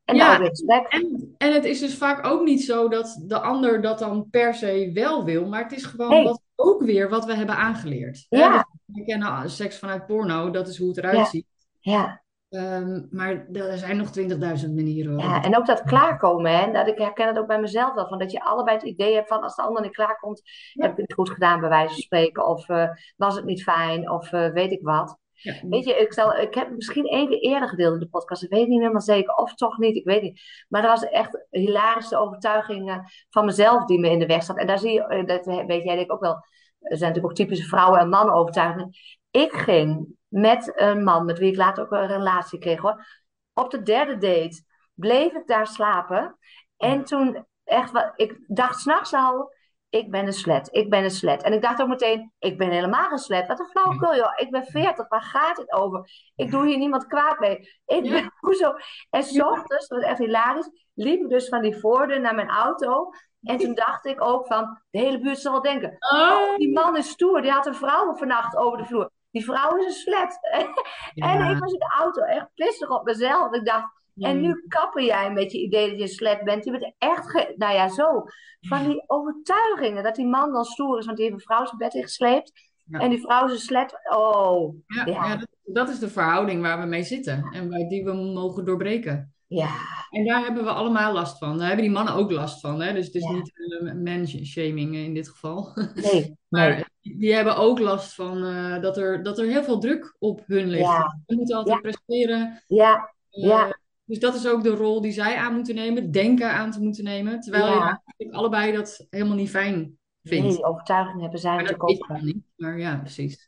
En Ja. En, en het is dus vaak ook niet zo dat de ander dat dan per se wel wil, maar het is gewoon wat, ook weer wat we hebben aangeleerd. Hè? Ja. Dus we kennen seks vanuit porno, dat is hoe het eruit ziet. Ja. Ehm, maar er zijn nog 20.000 manieren. Ja, en ook dat klaarkomen, hè? Dat ik herken het ook bij mezelf wel, van dat je allebei het idee hebt van als de ander niet klaarkomt, heb ik het goed gedaan bij wijze van spreken, of eh, was het niet fijn, of eh, weet ik wat. Ja. Weet je, ik, stel, ik heb misschien één keer eerder gedeeld in de podcast, ik weet niet helemaal zeker, of toch niet, ik weet niet. Maar er was echt een hilarische overtuiging van mezelf die me in de weg zat. En daar zie je, eh, dat weet jij denk ik ook wel, zijn natuurlijk ook typische vrouwen- en mannen overtuigingen. Ik ging met een man met wie ik later ook een relatie kreeg hoor, op de derde date bleef ik daar slapen. En toen echt, wat, ik dacht s'nachts al, ik ben een slet, ik ben een slet. En ik dacht ook meteen, ik ben helemaal een slet. Wat een flauwekul joh, ik ben 40, waar gaat het over? Ik doe hier niemand kwaad mee. Ik ben, hoezo? En s ochtends, dat was echt hilarisch, liep ik dus van die voordeur naar mijn auto. En toen dacht ik ook van, de hele buurt zal wel denken, Oh, die man is stoer, die had een vrouw vannacht over de vloer. Die vrouw is een slet. En ja. ik was in de auto echt pissig op mezelf. Ik dacht, en nu kappen jij met je idee dat je een slet bent. Je bent echt, ge- nou ja, zo. Van die overtuigingen dat die man dan stoer is, want die heeft een vrouw zijn bed ingesleept. Ja. En die vrouw een slet. Oh, Ja, dat, dat is de verhouding waar we mee zitten en waar, die we mogen doorbreken. ja, En daar hebben we allemaal last van. Daar hebben die mannen ook last van. Hè? Dus het is niet uh, manshaming in dit geval. nee, Maar nee. die hebben ook last van eh, dat, er, dat er heel veel druk op hun ligt. Ja. Ze moeten altijd presteren. Ja, Eh, Ja. Dus dat is ook de rol die zij aan moeten nemen, denken aan te moeten nemen. Terwijl Ja. allebei dat helemaal niet fijn vindt. nee, die overtuigingen hebben zij natuurlijk ook. niet. Maar ja, precies.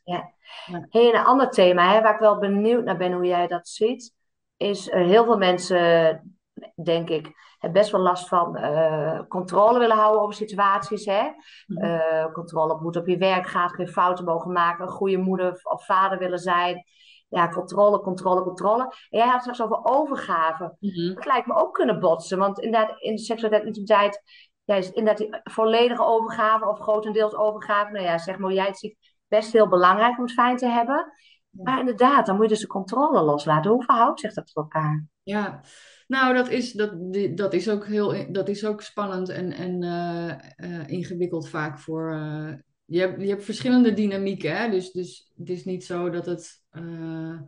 Hey, een ander thema hè, waar ik wel benieuwd naar ben hoe jij dat ziet, is eh, heel veel mensen, denk ik, hebben best wel last van eh, controle willen houden over situaties. Hè? Mhm. Eh, controle op hoe het op je werk gaat, geen fouten mogen maken, een goede moeder of vader willen zijn. Ja, controle, controle, controle. En jij had straks over overgave. Mhm. Dat lijkt me ook kunnen botsen, want inderdaad, in seksualiteit intimiteit, ja, is inderdaad die volledige overgave of grotendeels overgave, nou ja, zeg maar jij het ziet, best heel belangrijk om het fijn te hebben. Maar inderdaad, dan moet je dus de controle loslaten. Hoe verhoudt zich dat tot elkaar? Ja, nou, dat is, dat, dat is ook heel, dat is ook spannend en, en eh, eh, ingewikkeld vaak voor. eh, je hebt, je hebt verschillende dynamieken, hè? Dus, dus het is niet zo dat het eh,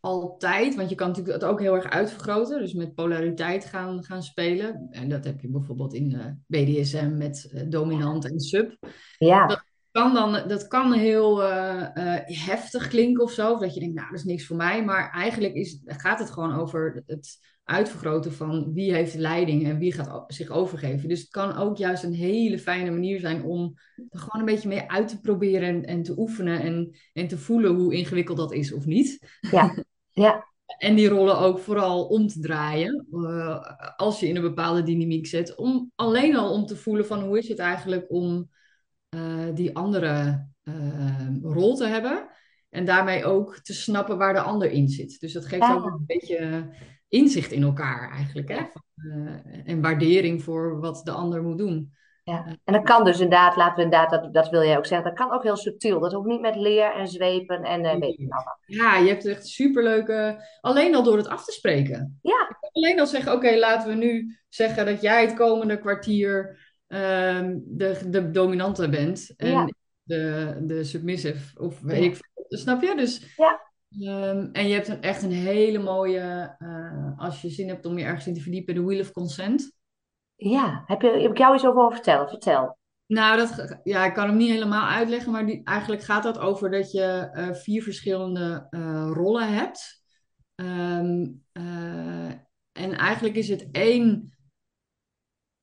altijd, want je kan natuurlijk het ook heel erg uitvergroten, dus met polariteit gaan, gaan spelen. En dat heb je bijvoorbeeld in eh, BDSM met eh, dominant en sub Ja, Dat- kan dan, dat kan heel heftig klinken of zo. Of dat je denkt, nou, dat is niks voor mij. Maar eigenlijk is, gaat het gewoon over het uitvergroten van wie heeft de leiding en wie gaat zich overgeven. Dus het kan ook juist een hele fijne manier zijn om er gewoon een beetje mee uit te proberen en, en te oefenen en, en te voelen hoe ingewikkeld dat is of niet. ja, ja, En die rollen ook vooral om te draaien, eh, als je in een bepaalde dynamiek zit. Om, alleen al om te voelen van hoe is het eigenlijk om eh, die andere eh, rol te hebben. En daarmee ook te snappen waar de ander in zit. Dus dat geeft Ja. ook een beetje inzicht in elkaar eigenlijk. Hè? Van, eh, en waardering voor wat de ander moet doen. ja. En dat kan dus inderdaad, laten we inderdaad, dat, dat wil jij ook zeggen, dat kan ook heel subtiel. Dat hoeft niet met leer en zwepen en eh, weet nou wat. Ja, je hebt echt superleuke... Alleen al door het af te spreken. Ja, alleen al zeggen, oké, laten we nu zeggen dat jij het komende kwartier ehm, de, de dominante bent en Ja. de, de submissive, of weet Ja. ik. Snap je? Dus, Ja. Ehm, en je hebt een, echt een hele mooie, eh, als je zin hebt om je ergens in te verdiepen, de Wheel of Consent. ja. Heb, je, heb ik jou iets over vertellen? Vertel. Nou, dat, ja, ik kan hem niet helemaal uitleggen, maar die, eigenlijk gaat dat over dat je eh, vier verschillende eh, rollen hebt. Ehm, eh, en eigenlijk is het één.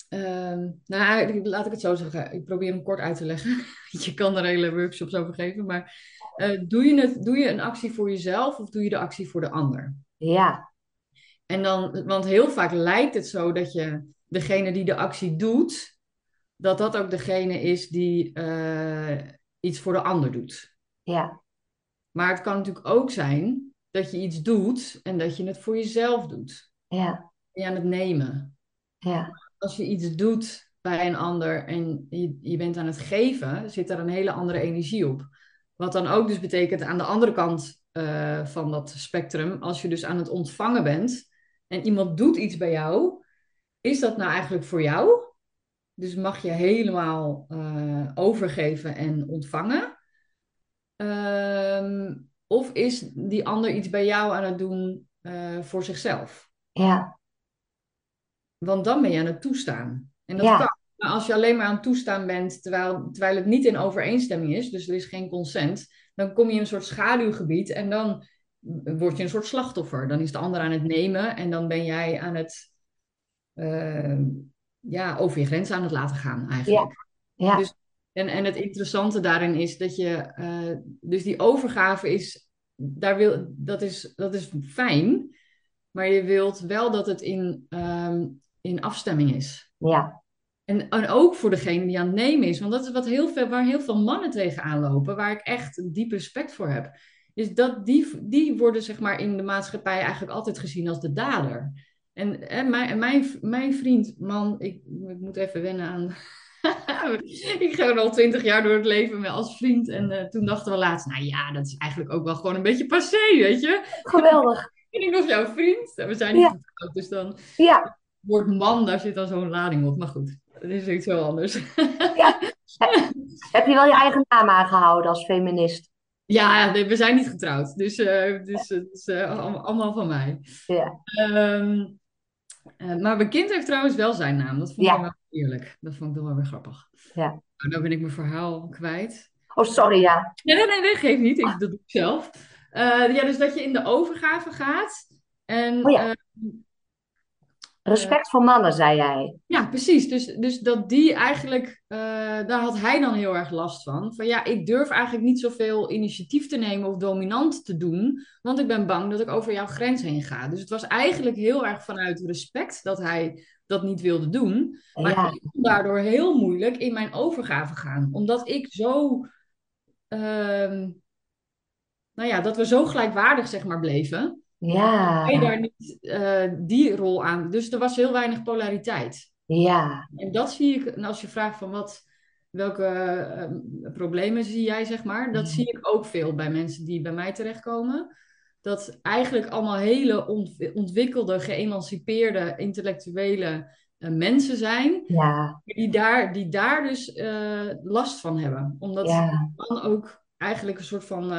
ehm, nou, laat ik het zo zeggen. Ik probeer hem kort uit te leggen. Je kan er hele workshops over geven, maar eh, doe je het, doe je een actie voor jezelf of doe je de actie voor de ander? Ja, En dan, want heel vaak lijkt het zo dat je degene die de actie doet, dat dat ook degene is die eh, iets voor de ander doet. ja, Maar het kan natuurlijk ook zijn dat je iets doet en dat je het voor jezelf doet. ja, Ben je aan het nemen. ja, Als je iets doet bij een ander en je, je bent aan het geven, zit daar een hele andere energie op. Wat dan ook dus betekent aan de andere kant eh, van dat spectrum, als je dus aan het ontvangen bent en iemand doet iets bij jou, is dat nou eigenlijk voor jou? Dus mag je helemaal eh, overgeven en ontvangen? Ehm, of is die ander iets bij jou aan het doen eh, voor zichzelf? Ja, Want dan ben je aan het toestaan. En dat Ja. kan. Maar als je alleen maar aan het toestaan bent terwijl, terwijl het niet in overeenstemming is, dus er is geen consent, dan kom je in een soort schaduwgebied en dan word je een soort slachtoffer. Dan is de ander aan het nemen en dan ben jij aan het eh, ja, over je grenzen aan het laten gaan eigenlijk. ja, Dus, en, en het interessante daarin is dat je, eh, dus die overgave is, daar wil, dat is, dat is fijn, maar je wilt wel dat het in, ehm, in afstemming is. ja, En, en ook voor degene die aan het nemen is, want dat is wat heel veel, waar heel veel mannen tegenaan lopen, waar ik echt diep respect voor heb. Is dat die, die worden zeg maar in de maatschappij eigenlijk altijd gezien als de dader. En, en, mijn, mijn, mijn vriend, man, ik, ik moet even wennen aan. ik ga al twintig jaar door het leven als vriend. En eh, toen dachten we laatst, nou ja, dat is eigenlijk ook wel gewoon een beetje passé, weet je. geweldig. Ben ik nog jouw vriend? En we zijn niet Ja. getrouwd, dus dan Ja, het woord man, daar zit dan zo'n lading op. Maar goed, dat is iets heel anders. heb je wel je eigen naam aangehouden als feminist? Ja, we zijn niet getrouwd. Dus, eh, dus het is eh, allemaal van mij. Ja, Ehm, eh, maar mijn kind heeft trouwens wel zijn naam. Dat vond ik Ja. wel eerlijk. Dat vond ik dan wel weer grappig. ja. Nou, ben ik mijn verhaal kwijt. Oh, sorry, ja. Nee, nee, nee, nee geef niet. Ik, dat doe ik zelf. Ja, dus dat je in de overgave gaat. En Oh ja. Respect voor mannen, zei jij. Ja, precies. Dus, dus dat die eigenlijk, eh, daar had hij dan heel erg last van. Van ja, ik durf eigenlijk niet zoveel initiatief te nemen of dominant te doen, want ik ben bang dat ik over jouw grens heen ga. Dus het was eigenlijk heel erg vanuit respect dat hij dat niet wilde doen. Maar Ja, ik kon daardoor heel moeilijk in mijn overgave gaan, omdat ik zo, ehm, nou ja, dat we zo gelijkwaardig zeg maar bleven. Ja, Hij daar niet eh, die rol aan. Dus er was heel weinig polariteit. ja, En dat zie ik, en als je vraagt van wat, welke eh, problemen zie jij, zeg maar, dat Mhm. zie ik ook veel bij mensen die bij mij terechtkomen. Dat eigenlijk allemaal hele ont- ontwikkelde, geëmancipeerde, intellectuele eh, mensen zijn, ja, die daar, die daar dus last van hebben. Omdat ja, dan ook eigenlijk een soort van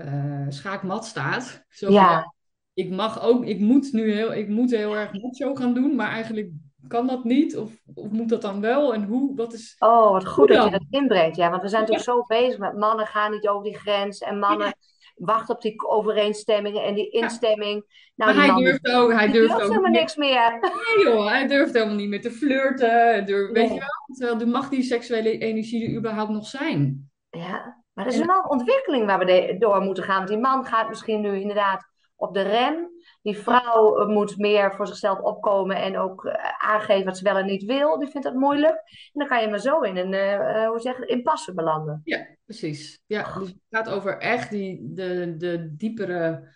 eh, schaakmat staat. Zo ja, ik mag ook, ik moet nu heel, ik moet heel erg macho gaan doen, maar eigenlijk kan dat niet. Of, of moet dat dan wel? En hoe? Wat is. Oh, wat goed dat je dat inbrengt. Ja, want we zijn natuurlijk zo bezig met mannen gaan niet over die grens. En mannen wachten op die overeenstemmingen en die instemming. Nou, maar die hij durft ook, hij durft durft ook helemaal niet niks meer. Nee, joh, hij durft helemaal niet meer te flirten. Hij durft- Weet je wel? Terwijl er mag die seksuele energie er überhaupt nog zijn. Ja, maar er is wel een ontwikkeling waar we door moeten gaan. Want die man gaat misschien nu inderdaad op de rem. Die vrouw eh, moet meer voor zichzelf opkomen en ook eh, aangeven wat ze wel en niet wil. Die vindt dat moeilijk. En dan kan je maar zo in een, eh, hoe zeg je, impasse belanden. Ja, precies. Ja, dus het gaat over echt die, de, de diepere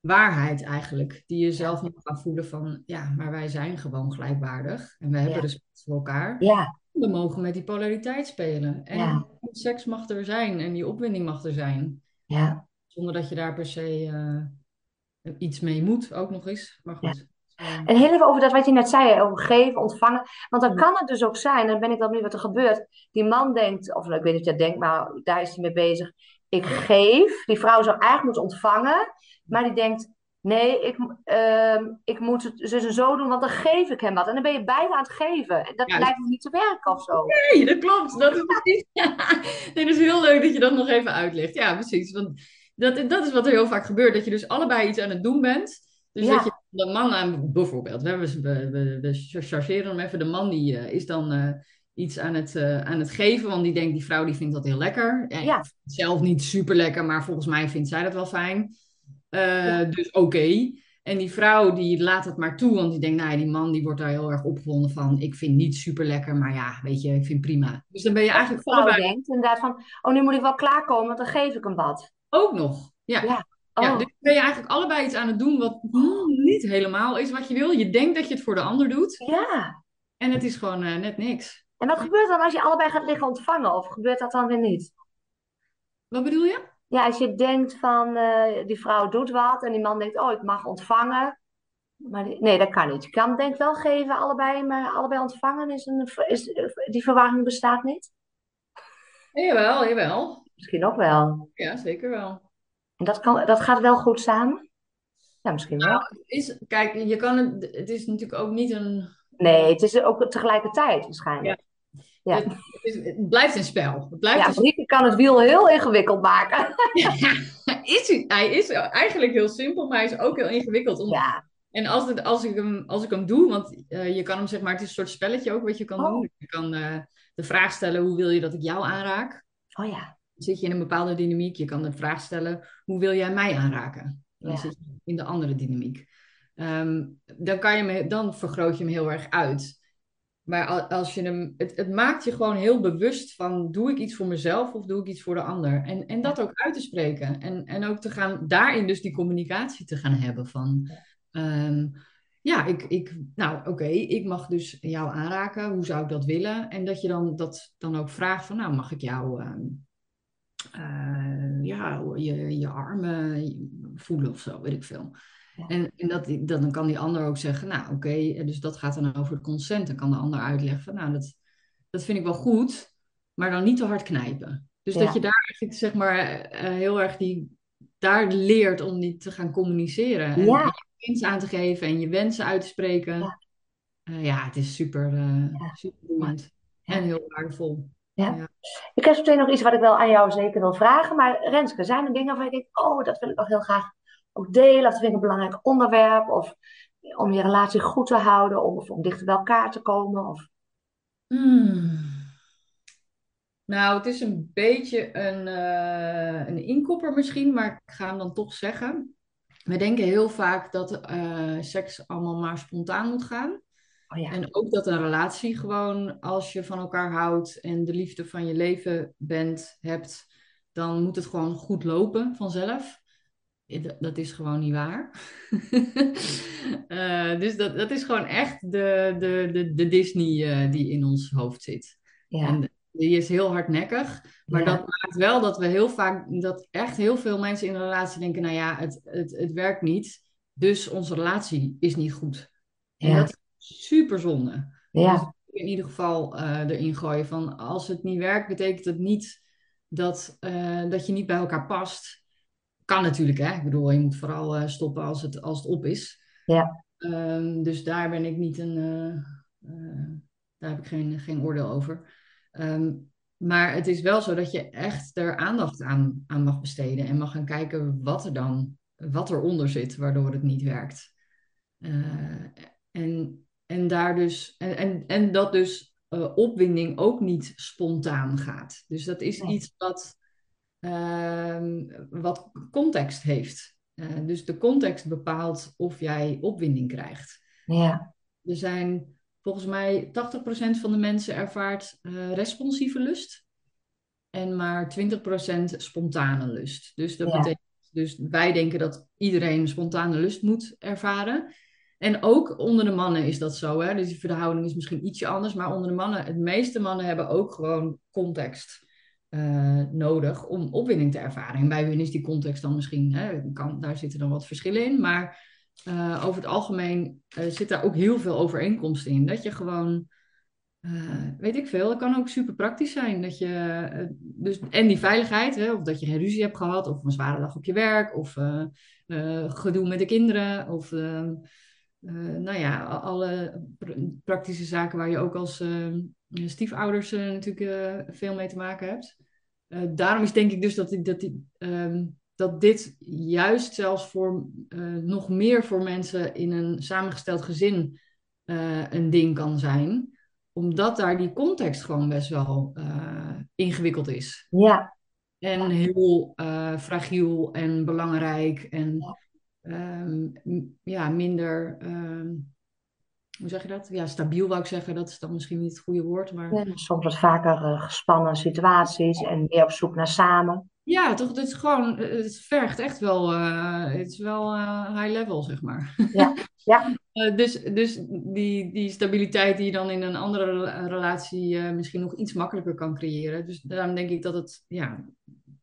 waarheid eigenlijk. Die je zelf moet gaan voelen van, ja, maar wij zijn gewoon gelijkwaardig. En we hebben Ja. respect voor elkaar. Ja, We mogen met die polariteit spelen. En Ja. seks mag er zijn en die opwinding mag er zijn. ja. Zonder dat je daar per se eh, iets mee moet, ook nog eens. Maar goed. En heel even over dat wat je net zei, over geven, ontvangen. Want dan kan het dus ook zijn, dan ben ik wel benieuwd wat er gebeurt. Die man denkt, of ik weet niet of denkt, maar daar is hij mee bezig. Ik geef. Die vrouw zou eigenlijk moeten ontvangen. Maar die denkt, nee, ik, ehm, ik moet het dus en zo doen, want dan geef ik hem wat. En dan ben je beide aan het geven. En Dat Ja. lijkt me niet te werken of zo. Nee, dat klopt. Dat is precies. Nee, dat is heel leuk dat je dat nog even uitlegt. Ja, precies. Want dat, dat is wat er heel vaak gebeurt. Dat je dus allebei iets aan het doen bent. Dus Ja. dat je de man aan, bijvoorbeeld, we, we, we, we chargeren hem even. De man die eh, is dan eh, iets aan het, eh, aan het geven. Want die denkt, die vrouw die vindt dat heel lekker. Ja. Zelf niet super lekker, maar volgens mij vindt zij dat wel fijn. Eh, Dus oké. En die vrouw die laat het maar toe, want die denkt, nou ja, die man die wordt daar heel erg opgewonden van. Ik vind niet super lekker, maar ja, weet je, ik vind prima. Dus dan ben je eigenlijk vrouw allebei denkt inderdaad van, oh, nu moet ik wel klaarkomen, want dan geef ik hem wat. ook nog. Ja. Ja. Ja, Oh, dus ben je eigenlijk allebei iets aan het doen wat hmm, niet helemaal is wat je wil. Je denkt dat je het voor de ander doet ja. en het is gewoon eh, net niks. En wat gebeurt dan als je allebei gaat liggen ontvangen? Of gebeurt dat dan weer niet? Wat bedoel je? Ja, als je denkt van eh, die vrouw doet wat en die man denkt, oh, ik mag ontvangen. Maar die- nee, dat kan niet. Je kan denk wel geven, allebei, maar allebei ontvangen is een, is, die verwarring bestaat niet. Jawel, jawel. Misschien ook wel. Ja, zeker wel. En dat, kan, dat gaat wel goed samen? Ja, misschien wel. Nou, het is, kijk, je kan het, het is natuurlijk ook niet een. Nee, het is ook tegelijkertijd waarschijnlijk. Ja. Het, het, is, het blijft een spel. Het blijft ja, een kan het wiel heel ingewikkeld maken. is, hij- hij is eigenlijk heel simpel, maar hij is ook heel ingewikkeld. Om- Ja, En als, het, als, ik hem, als ik hem doe, want eh, je kan hem zeg maar, het is een soort spelletje ook wat je kan Oh. doen. Je kan eh, de vraag stellen, hoe wil je dat ik jou aanraak? oh ja. Dan zit je in een bepaalde dynamiek. Je kan de vraag stellen, hoe wil jij mij aanraken? Dan Ja. zit je in de andere dynamiek. Ehm, dan, kan je hem, dan vergroot je hem heel erg uit. Maar al- als je hem, het, het maakt je gewoon heel bewust van, doe ik iets voor mezelf of doe ik iets voor de ander? En, en dat ook uit te spreken. En, en ook te gaan, daarin dus die communicatie te gaan hebben van, ehm, ja, ik, ik, nou oké, ik mag dus jou aanraken. Hoe zou ik dat willen? En dat je dan dat dan ook vraagt van, nou mag ik jou, ehm, eh, ja, je, je armen voelen of zo, weet ik veel. Ja. En, en dat, dan kan die ander ook zeggen, nou oké, dus dat gaat dan over het consent. Dan kan de ander uitleggen van, nou dat, dat vind ik wel goed, maar dan niet te hard knijpen. Dus Ja. dat je daar eigenlijk zeg maar eh, heel erg die, daar leert om die te gaan communiceren. En, Ja. je wensen aan te geven en je wensen uit te spreken. Ja. Eh, ja, het is super, eh Ja. super boeiend Ja. en heel waardevol. Ik heb meteen nog iets wat ik wel aan jou zeker wil vragen. Maar Renske, zijn er dingen waarvan je denkt, oh, dat wil ik nog heel graag ook delen. Dat vind ik een belangrijk onderwerp. Of om je relatie goed te houden. Of om dichter bij elkaar te komen. Of... Hmm. Nou, het is een beetje een, eh, een inkopper misschien, maar ik ga hem dan toch zeggen. We denken heel vaak dat eh, seks allemaal maar spontaan moet gaan. Oh ja, En ook dat een relatie gewoon, als je van elkaar houdt en de liefde van je leven bent, hebt, dan moet het gewoon goed lopen vanzelf. Dat is gewoon niet waar. Eh, dus dat, dat is gewoon echt de, de, de, de Disney eh, die in ons hoofd zit. ja, En die is heel hardnekkig. Maar Ja. dat maakt wel dat we heel vaak, dat echt heel veel mensen in een relatie denken, nou ja, het, het, het werkt niet. Dus onze relatie is niet goed. En dat is super zonde. ja, Dus in ieder geval eh, erin gooien van als het niet werkt, betekent het niet dat, dat je niet bij elkaar past. Kan natuurlijk, hè. Ik bedoel, je moet vooral eh, stoppen als het, als het op is. Ja. Ehm, dus daar ben ik niet een, eh, eh, daar heb ik geen, geen oordeel over. Ehm, maar het is wel zo dat je echt er aandacht aan, aan mag besteden en mag gaan kijken wat er dan, wat eronder zit, waardoor het niet werkt. En, en daar dus, en, en, en dat dus eh, opwinding ook niet spontaan gaat. Dus dat is Nee. iets wat, wat context heeft. Eh, dus de context bepaalt of jij opwinding krijgt. ja, Er zijn volgens mij 80% van de mensen ervaart eh, responsieve lust. En maar 20% spontane lust. Dus dat Ja. betekent, dus wij denken dat iedereen spontane lust moet ervaren. En ook onder de mannen is dat zo. Hè? Dus die verhouding is misschien ietsje anders. Maar onder de mannen, het meeste mannen hebben ook gewoon context eh, nodig om opwinding te ervaren. En bij hun is die context dan misschien, hè, kan, daar zitten dan wat verschillen in. Maar eh, over het algemeen eh, zit daar ook heel veel overeenkomst in. Dat je gewoon, weet ik veel, het kan ook super praktisch zijn. Dat je, dus, en die veiligheid, hè, of dat je geen ruzie hebt gehad, of een zware dag op je werk, of gedoe met de kinderen, of eh, eh, nou ja, alle pr- praktische zaken waar je ook als eh, stiefouders natuurlijk veel mee te maken hebt. Eh, daarom is denk ik dus dat, die- dat, die, ehm, dat dit juist zelfs voor eh, nog meer voor mensen in een samengesteld gezin eh, een ding kan zijn. Omdat daar die context gewoon best wel ingewikkeld is. ja, En heel fragiel en belangrijk. En Ja. ehm, ja, minder. ehm, hoe zeg je dat? Ja, stabiel wou ik zeggen. Dat is dan misschien niet het goede woord. Maar Ja, soms wat vaker eh, gespannen situaties en meer op zoek naar samen. ja, toch? Het is gewoon. Het vergt echt wel. eh, het is wel eh, high level, zeg maar. Ja, ja. Eh, dus dus die, die stabiliteit die je dan in een andere rela- relatie eh, misschien nog iets makkelijker kan creëren. Dus daarom denk ik dat het ja,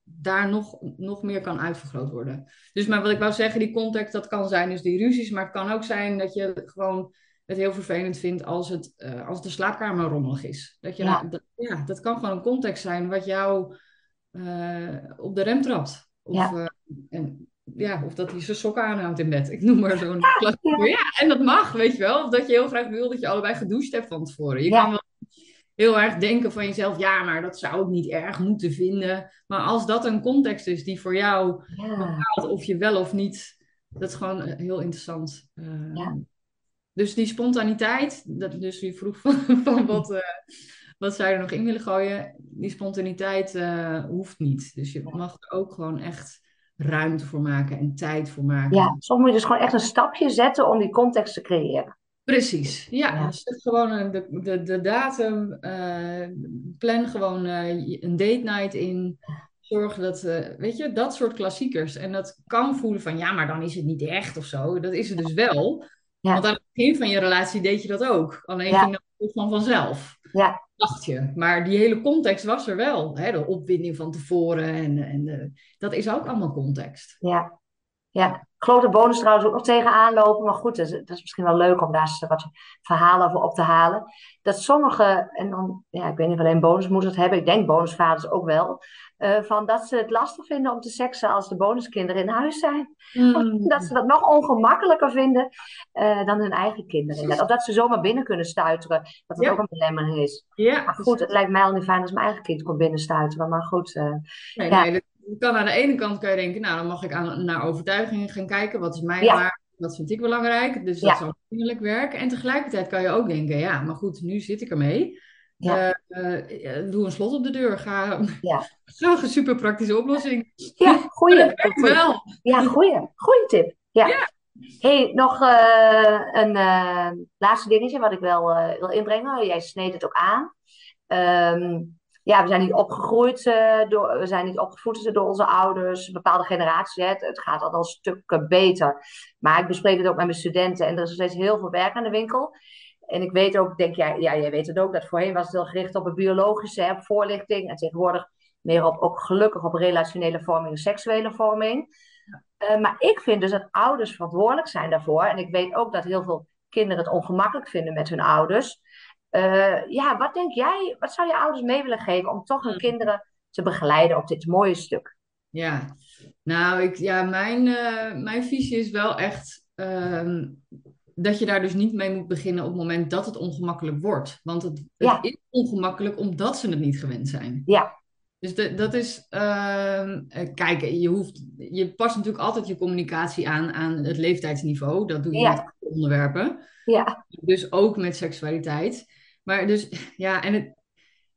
daar nog, nog meer kan uitvergroot worden. Dus maar wat ik wou zeggen, die context, dat kan zijn dus die ruzies. Maar het kan ook zijn dat je gewoon het heel vervelend vindt als, het, eh, als de slaapkamer rommelig is. Dat, je, Ja. dat, ja, dat kan gewoon een context zijn wat jou eh, op de rem trapt. Of Ja. eh, en ja, of dat hij zijn sokken aanhoudt in bed. Ik noem maar zo'n klassieker. Ja, en dat mag, weet je wel. Of dat je heel graag wil dat je allebei gedoucht hebt van tevoren. Je kan wel heel erg denken van jezelf, ja, maar dat zou ik niet erg moeten vinden. Maar als dat een context is die voor jou bepaalt of je wel of niet, dat is gewoon heel interessant. Uh, dus die spontaniteit, dat, dus je vroeg van, van wat, uh, wat zou je er nog in willen gooien, die spontaniteit uh, hoeft niet. Dus je mag er ook gewoon echt ruimte voor maken en tijd voor maken. Ja, soms moet je dus gewoon echt een stapje zetten om die context te creëren. Precies, ja. ja. Dus gewoon de, de, de datum, uh, plan gewoon een date night in. Zorg dat, weet je, dat soort klassiekers. En dat kan voelen van, ja, maar dan is het niet echt of zo. Dat is het dus wel. Ja. Want aan het begin van je relatie deed je dat ook. Alleen ja. ging dat van vanzelf. Ja. Dacht je. Maar die hele context was er wel. Hè? De opwinding van tevoren. En, en de, dat is ook allemaal context. Ja. Ja, grote bonus trouwens ook nog tegenaan lopen. Maar goed, dat is, dat is, misschien wel leuk om daar eens wat verhalen over op te halen. Dat sommige, en dan, ja, ik weet niet of alleen bonusmoeders het hebben. Ik denk bonusvaders ook wel. Uh, van dat ze het lastig vinden om te seksen als de bonuskinderen in huis zijn. Mm. Dat ze dat nog ongemakkelijker vinden uh, dan hun eigen kinderen. Of dat ze zomaar binnen kunnen stuiteren. Dat dat ja. ook een belemmering is. Ja, maar goed, het lijkt mij al niet fijn als mijn eigen kind komt binnenstuiteren. Maar goed. Uh, nee, ja. nee, kan aan de ene kant kan je denken, nou dan mag ik aan, naar overtuigingen gaan kijken. Wat is mijn ja. waar? Wat vind ik belangrijk? Dus dat ja. zal vriendelijk werken. En tegelijkertijd kan je ook denken, ja, maar goed, nu zit ik ermee. Ja. Uh, uh, doe een slot op de deur. Ga, ja. ga een super praktische oplossing. Ja, goeie. wel. Ja, goeie. Goeie tip. Ja. ja. hey, nog uh, een laatste dingetje wat ik wel wil inbrengen. Jij sneed het ook aan. Um, ja, we zijn niet opgegroeid door, we zijn niet opgevoed door onze ouders, een bepaalde generatie. Het, het gaat al een stuk beter. Maar ik bespreek het ook met mijn studenten en er is steeds heel veel werk aan de winkel. En ik weet ook, denk jij, ja, jij weet het ook, dat voorheen was het heel gericht op het biologische, hè, op voorlichting. En tegenwoordig meer op, ook gelukkig op relationele vorming en seksuele vorming. Uh, maar ik vind dus dat ouders verantwoordelijk zijn daarvoor. En ik weet ook dat heel veel kinderen het ongemakkelijk vinden met hun ouders. Uh, ja, wat denk jij, wat zou je ouders mee willen geven om toch hun kinderen te begeleiden op dit mooie stuk? Ja, nou, ik, ja, mijn, uh, mijn visie is wel echt uh, dat je daar dus niet mee moet beginnen op het moment dat het ongemakkelijk wordt. Want het, is ongemakkelijk omdat ze het niet gewend zijn. Ja. Dus de, dat is, uh, kijk, je, hoeft, je past natuurlijk altijd je communicatie aan aan het leeftijdsniveau. Dat doe je ja. met onderwerpen. Ja. Dus ook met seksualiteit. Maar dus, ja, en het,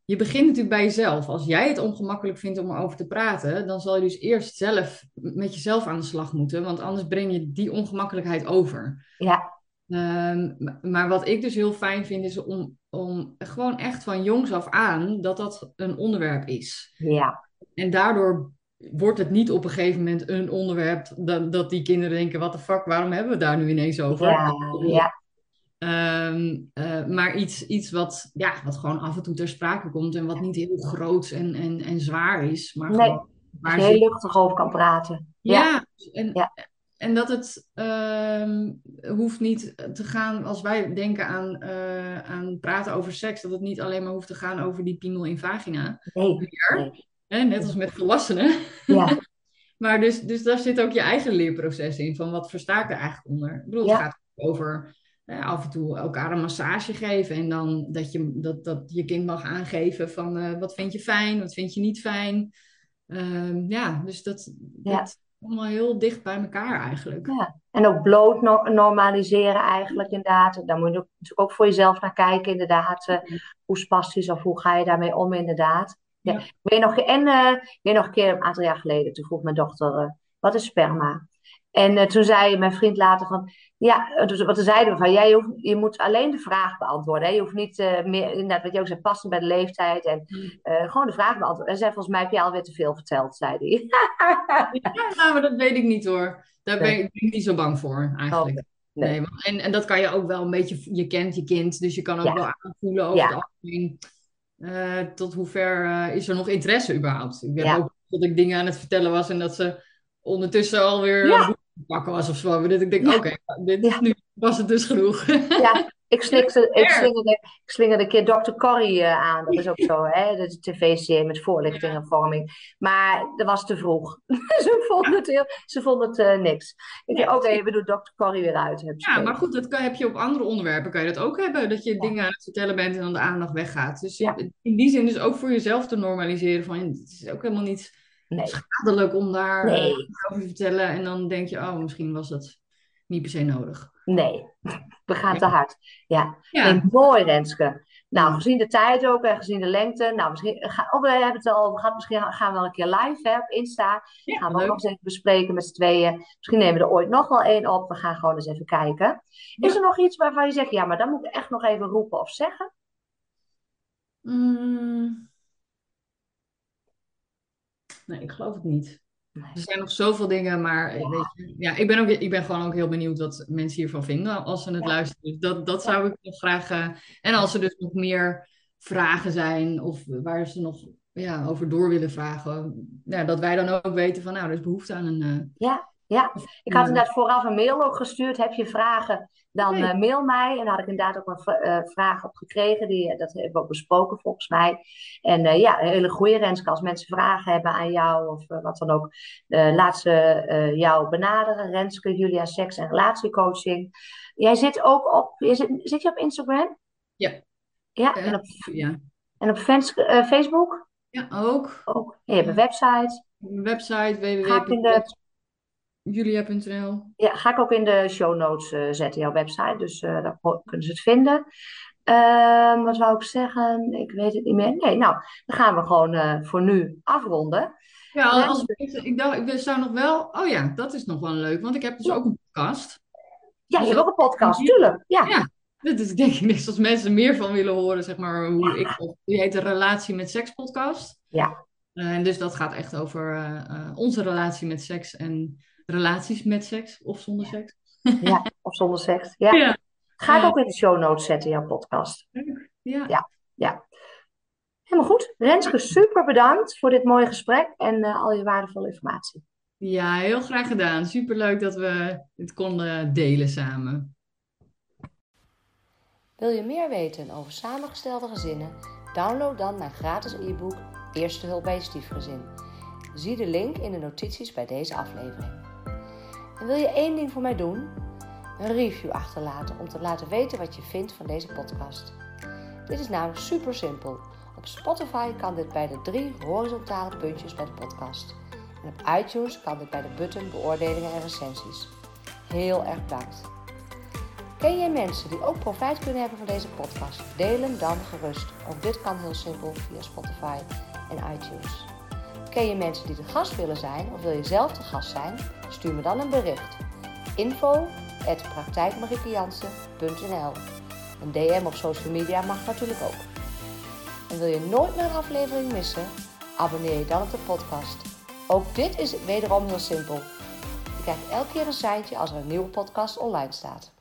je begint natuurlijk bij jezelf. Als jij het ongemakkelijk vindt om erover te praten, dan zal je dus eerst zelf met jezelf aan de slag moeten, want anders breng je die ongemakkelijkheid over. Ja. Um, maar wat ik dus heel fijn vind, is om, om gewoon echt van jongs af aan dat dat een onderwerp is. Ja. En daardoor wordt het niet op een gegeven moment een onderwerp dat, dat die kinderen denken: wat de fuck, waarom hebben we daar nu ineens over? Ja, ja. Um, uh, maar iets, iets wat, ja, wat gewoon af en toe ter sprake komt en wat niet heel groot en, en, en zwaar is. Maar nee, gewoon, waar je heel luchtig over kan praten. Ja, ja. En, ja. En dat het um, hoeft niet te gaan, als wij denken aan, uh, aan praten over seks, dat het niet alleen maar hoeft te gaan over die piemel in vagina. Nee, nee. Hè, net als met volwassenen. Ja. maar dus, dus daar zit ook je eigen leerproces in, van wat versta ik er eigenlijk onder. Ik bedoel, het gaat over af en toe elkaar een massage geven. En dan dat je, dat, dat je kind mag aangeven van uh, wat vind je fijn, wat vind je niet fijn. Uh, ja, dus dat, ja. dat allemaal heel dicht bij elkaar eigenlijk. Ja. En ook bloot no normaliseren eigenlijk inderdaad. Daar moet je natuurlijk ook voor jezelf naar kijken inderdaad. Uh, hoe spastisch of hoe ga je daarmee om inderdaad. Ja. ja. Weet nog, en uh, weet nog een keer een aantal jaar geleden, toen vroeg mijn dochter, wat is sperma? En uh, toen zei mijn vriend later van, ja, dus wat zeiden we van, jij hoeft, je moet alleen de vraag beantwoorden. Hè? Je hoeft niet uh, meer, inderdaad, wat je ook zei, passen bij de leeftijd en uh, gewoon de vraag beantwoorden. En zei, volgens mij heb je alweer te veel verteld, zei hij. ja, maar dat weet ik niet hoor. Daar ben, ik, ben ik niet zo bang voor, eigenlijk. Oh, nee. nee en, en dat kan je ook wel een beetje, je kent je kind, dus je kan ook ja. wel aanvoelen over ja. het algemeen. tot hoever is er nog interesse überhaupt? Ik weet ook dat ik dingen aan het vertellen was en dat ze ondertussen alweer ja. Pakken was of zo. Dat ik denk, oké, okay, dit ja. nu was het dus genoeg. Ja, Ik, slikte, ik, slingerde, ik slingerde een keer Dr. Corrie uh, aan. Dat is ook zo, hè? De tv-serie met voorlichting en vorming. Maar dat was te vroeg. ze vonden het, heel, ze vonden het uh, niks. Ik dacht, oké, okay, we doen Dr. Corrie weer uit. Ja, maar goed, dat kan, heb je op andere onderwerpen kan je dat ook hebben. Dat je ja. dingen aan het vertellen bent en dan de aandacht weggaat. Dus ja. in die zin is ook voor jezelf te normaliseren van... Het is ook helemaal niet nee. schadelijk om daar nee. over te vertellen. En dan denk je, oh, misschien was dat niet per se nodig. Nee, we gaan te hard. Ja, ja. mooi Renske. Nou, gezien de tijd ook en gezien de lengte. Nou, misschien, oh, we hebben het al gehad. Misschien gaan we wel een keer live hè, op Insta. Ja, gaan we leuk. ook nog eens even bespreken met z'n tweeën. Misschien nemen we er ooit nog wel één op. We gaan gewoon eens even kijken. Is er nog iets waarvan je zegt, ja, maar dan moet ik echt nog even roepen of zeggen? Mm. Nee, ik geloof het niet. Er zijn nog zoveel dingen, maar ja. Weet je, ja, ik, ben ook, ik ben gewoon ook heel benieuwd wat mensen hiervan vinden als ze het luisteren. Dus dat, dat zou ik nog graag. Uh, en als er dus nog meer vragen zijn of waar ze nog ja, over door willen vragen, ja, dat wij dan ook weten van nou, er is behoefte aan een. Uh, ja, ja, ik had inderdaad vooraf een mail ook gestuurd. Heb je vragen, dan uh, mail mij. En daar had ik inderdaad ook een uh, vraag op gekregen. Die, dat hebben we ook besproken volgens mij. En uh, ja, een hele goede Renske. Als mensen vragen hebben aan jou of wat dan ook. laat ze jou benaderen. Renske, Julia, seks- en relatiecoaching. Jij zit ook op, je zit, zit je op Instagram? Ja. Ja, en op, ja. En op fans, Facebook? Ja, ook. ook. En je hebt een website. Een website, www Julia.nl. Ja, ga ik ook in de show notes uh, zetten, jouw website. Dus uh, daar kunnen ze het vinden. Uh, wat wou ik zeggen? Ik weet het niet meer. Nee, nou, dan gaan we gewoon uh, voor nu afronden. Ja, als, ik, ik, dacht, ik zou nog wel... Oh ja, dat is nog wel leuk, want ik heb dus ook een podcast. Ja, je dus hebt ook een podcast, tuurlijk. Ja. ja. Dat is denk ik net als mensen meer van willen horen, zeg maar, hoe ik... Die heet de Relatie met Seks podcast. Ja. en dus dat gaat echt over onze relatie met seks en relaties met seks of zonder seks. Ja, of zonder seks. Ja. ja. Ga ik ook in de show notes zetten, jouw podcast. Ja. ja. Ja. Helemaal goed. Renske, super bedankt voor dit mooie gesprek en uh, al je waardevolle informatie. Ja, heel graag gedaan. Super leuk dat we het konden delen samen. Wil je meer weten over samengestelde gezinnen? Download dan mijn gratis e-book Eerste hulp bij je stiefgezin. Zie de link in de notities bij deze aflevering. Wil je één ding voor mij doen? Een review achterlaten om te laten weten wat je vindt van deze podcast. Dit is namelijk super simpel. Op Spotify kan dit bij de drie horizontale puntjes bij de podcast. En op iTunes kan dit bij de button beoordelingen en recensies. Heel erg bedankt. Ken jij mensen die ook profijt kunnen hebben van deze podcast? Deel hem dan gerust. Ook dit kan heel simpel via Spotify en iTunes. Ken je mensen die de gast willen zijn of wil je zelf de gast zijn? Stuur me dan een bericht. Info Een DM op social media mag natuurlijk ook. En wil je nooit meer een aflevering missen? Abonneer je dan op de podcast. Ook dit is wederom heel simpel. Je krijgt elke keer een seintje als er een nieuwe podcast online staat.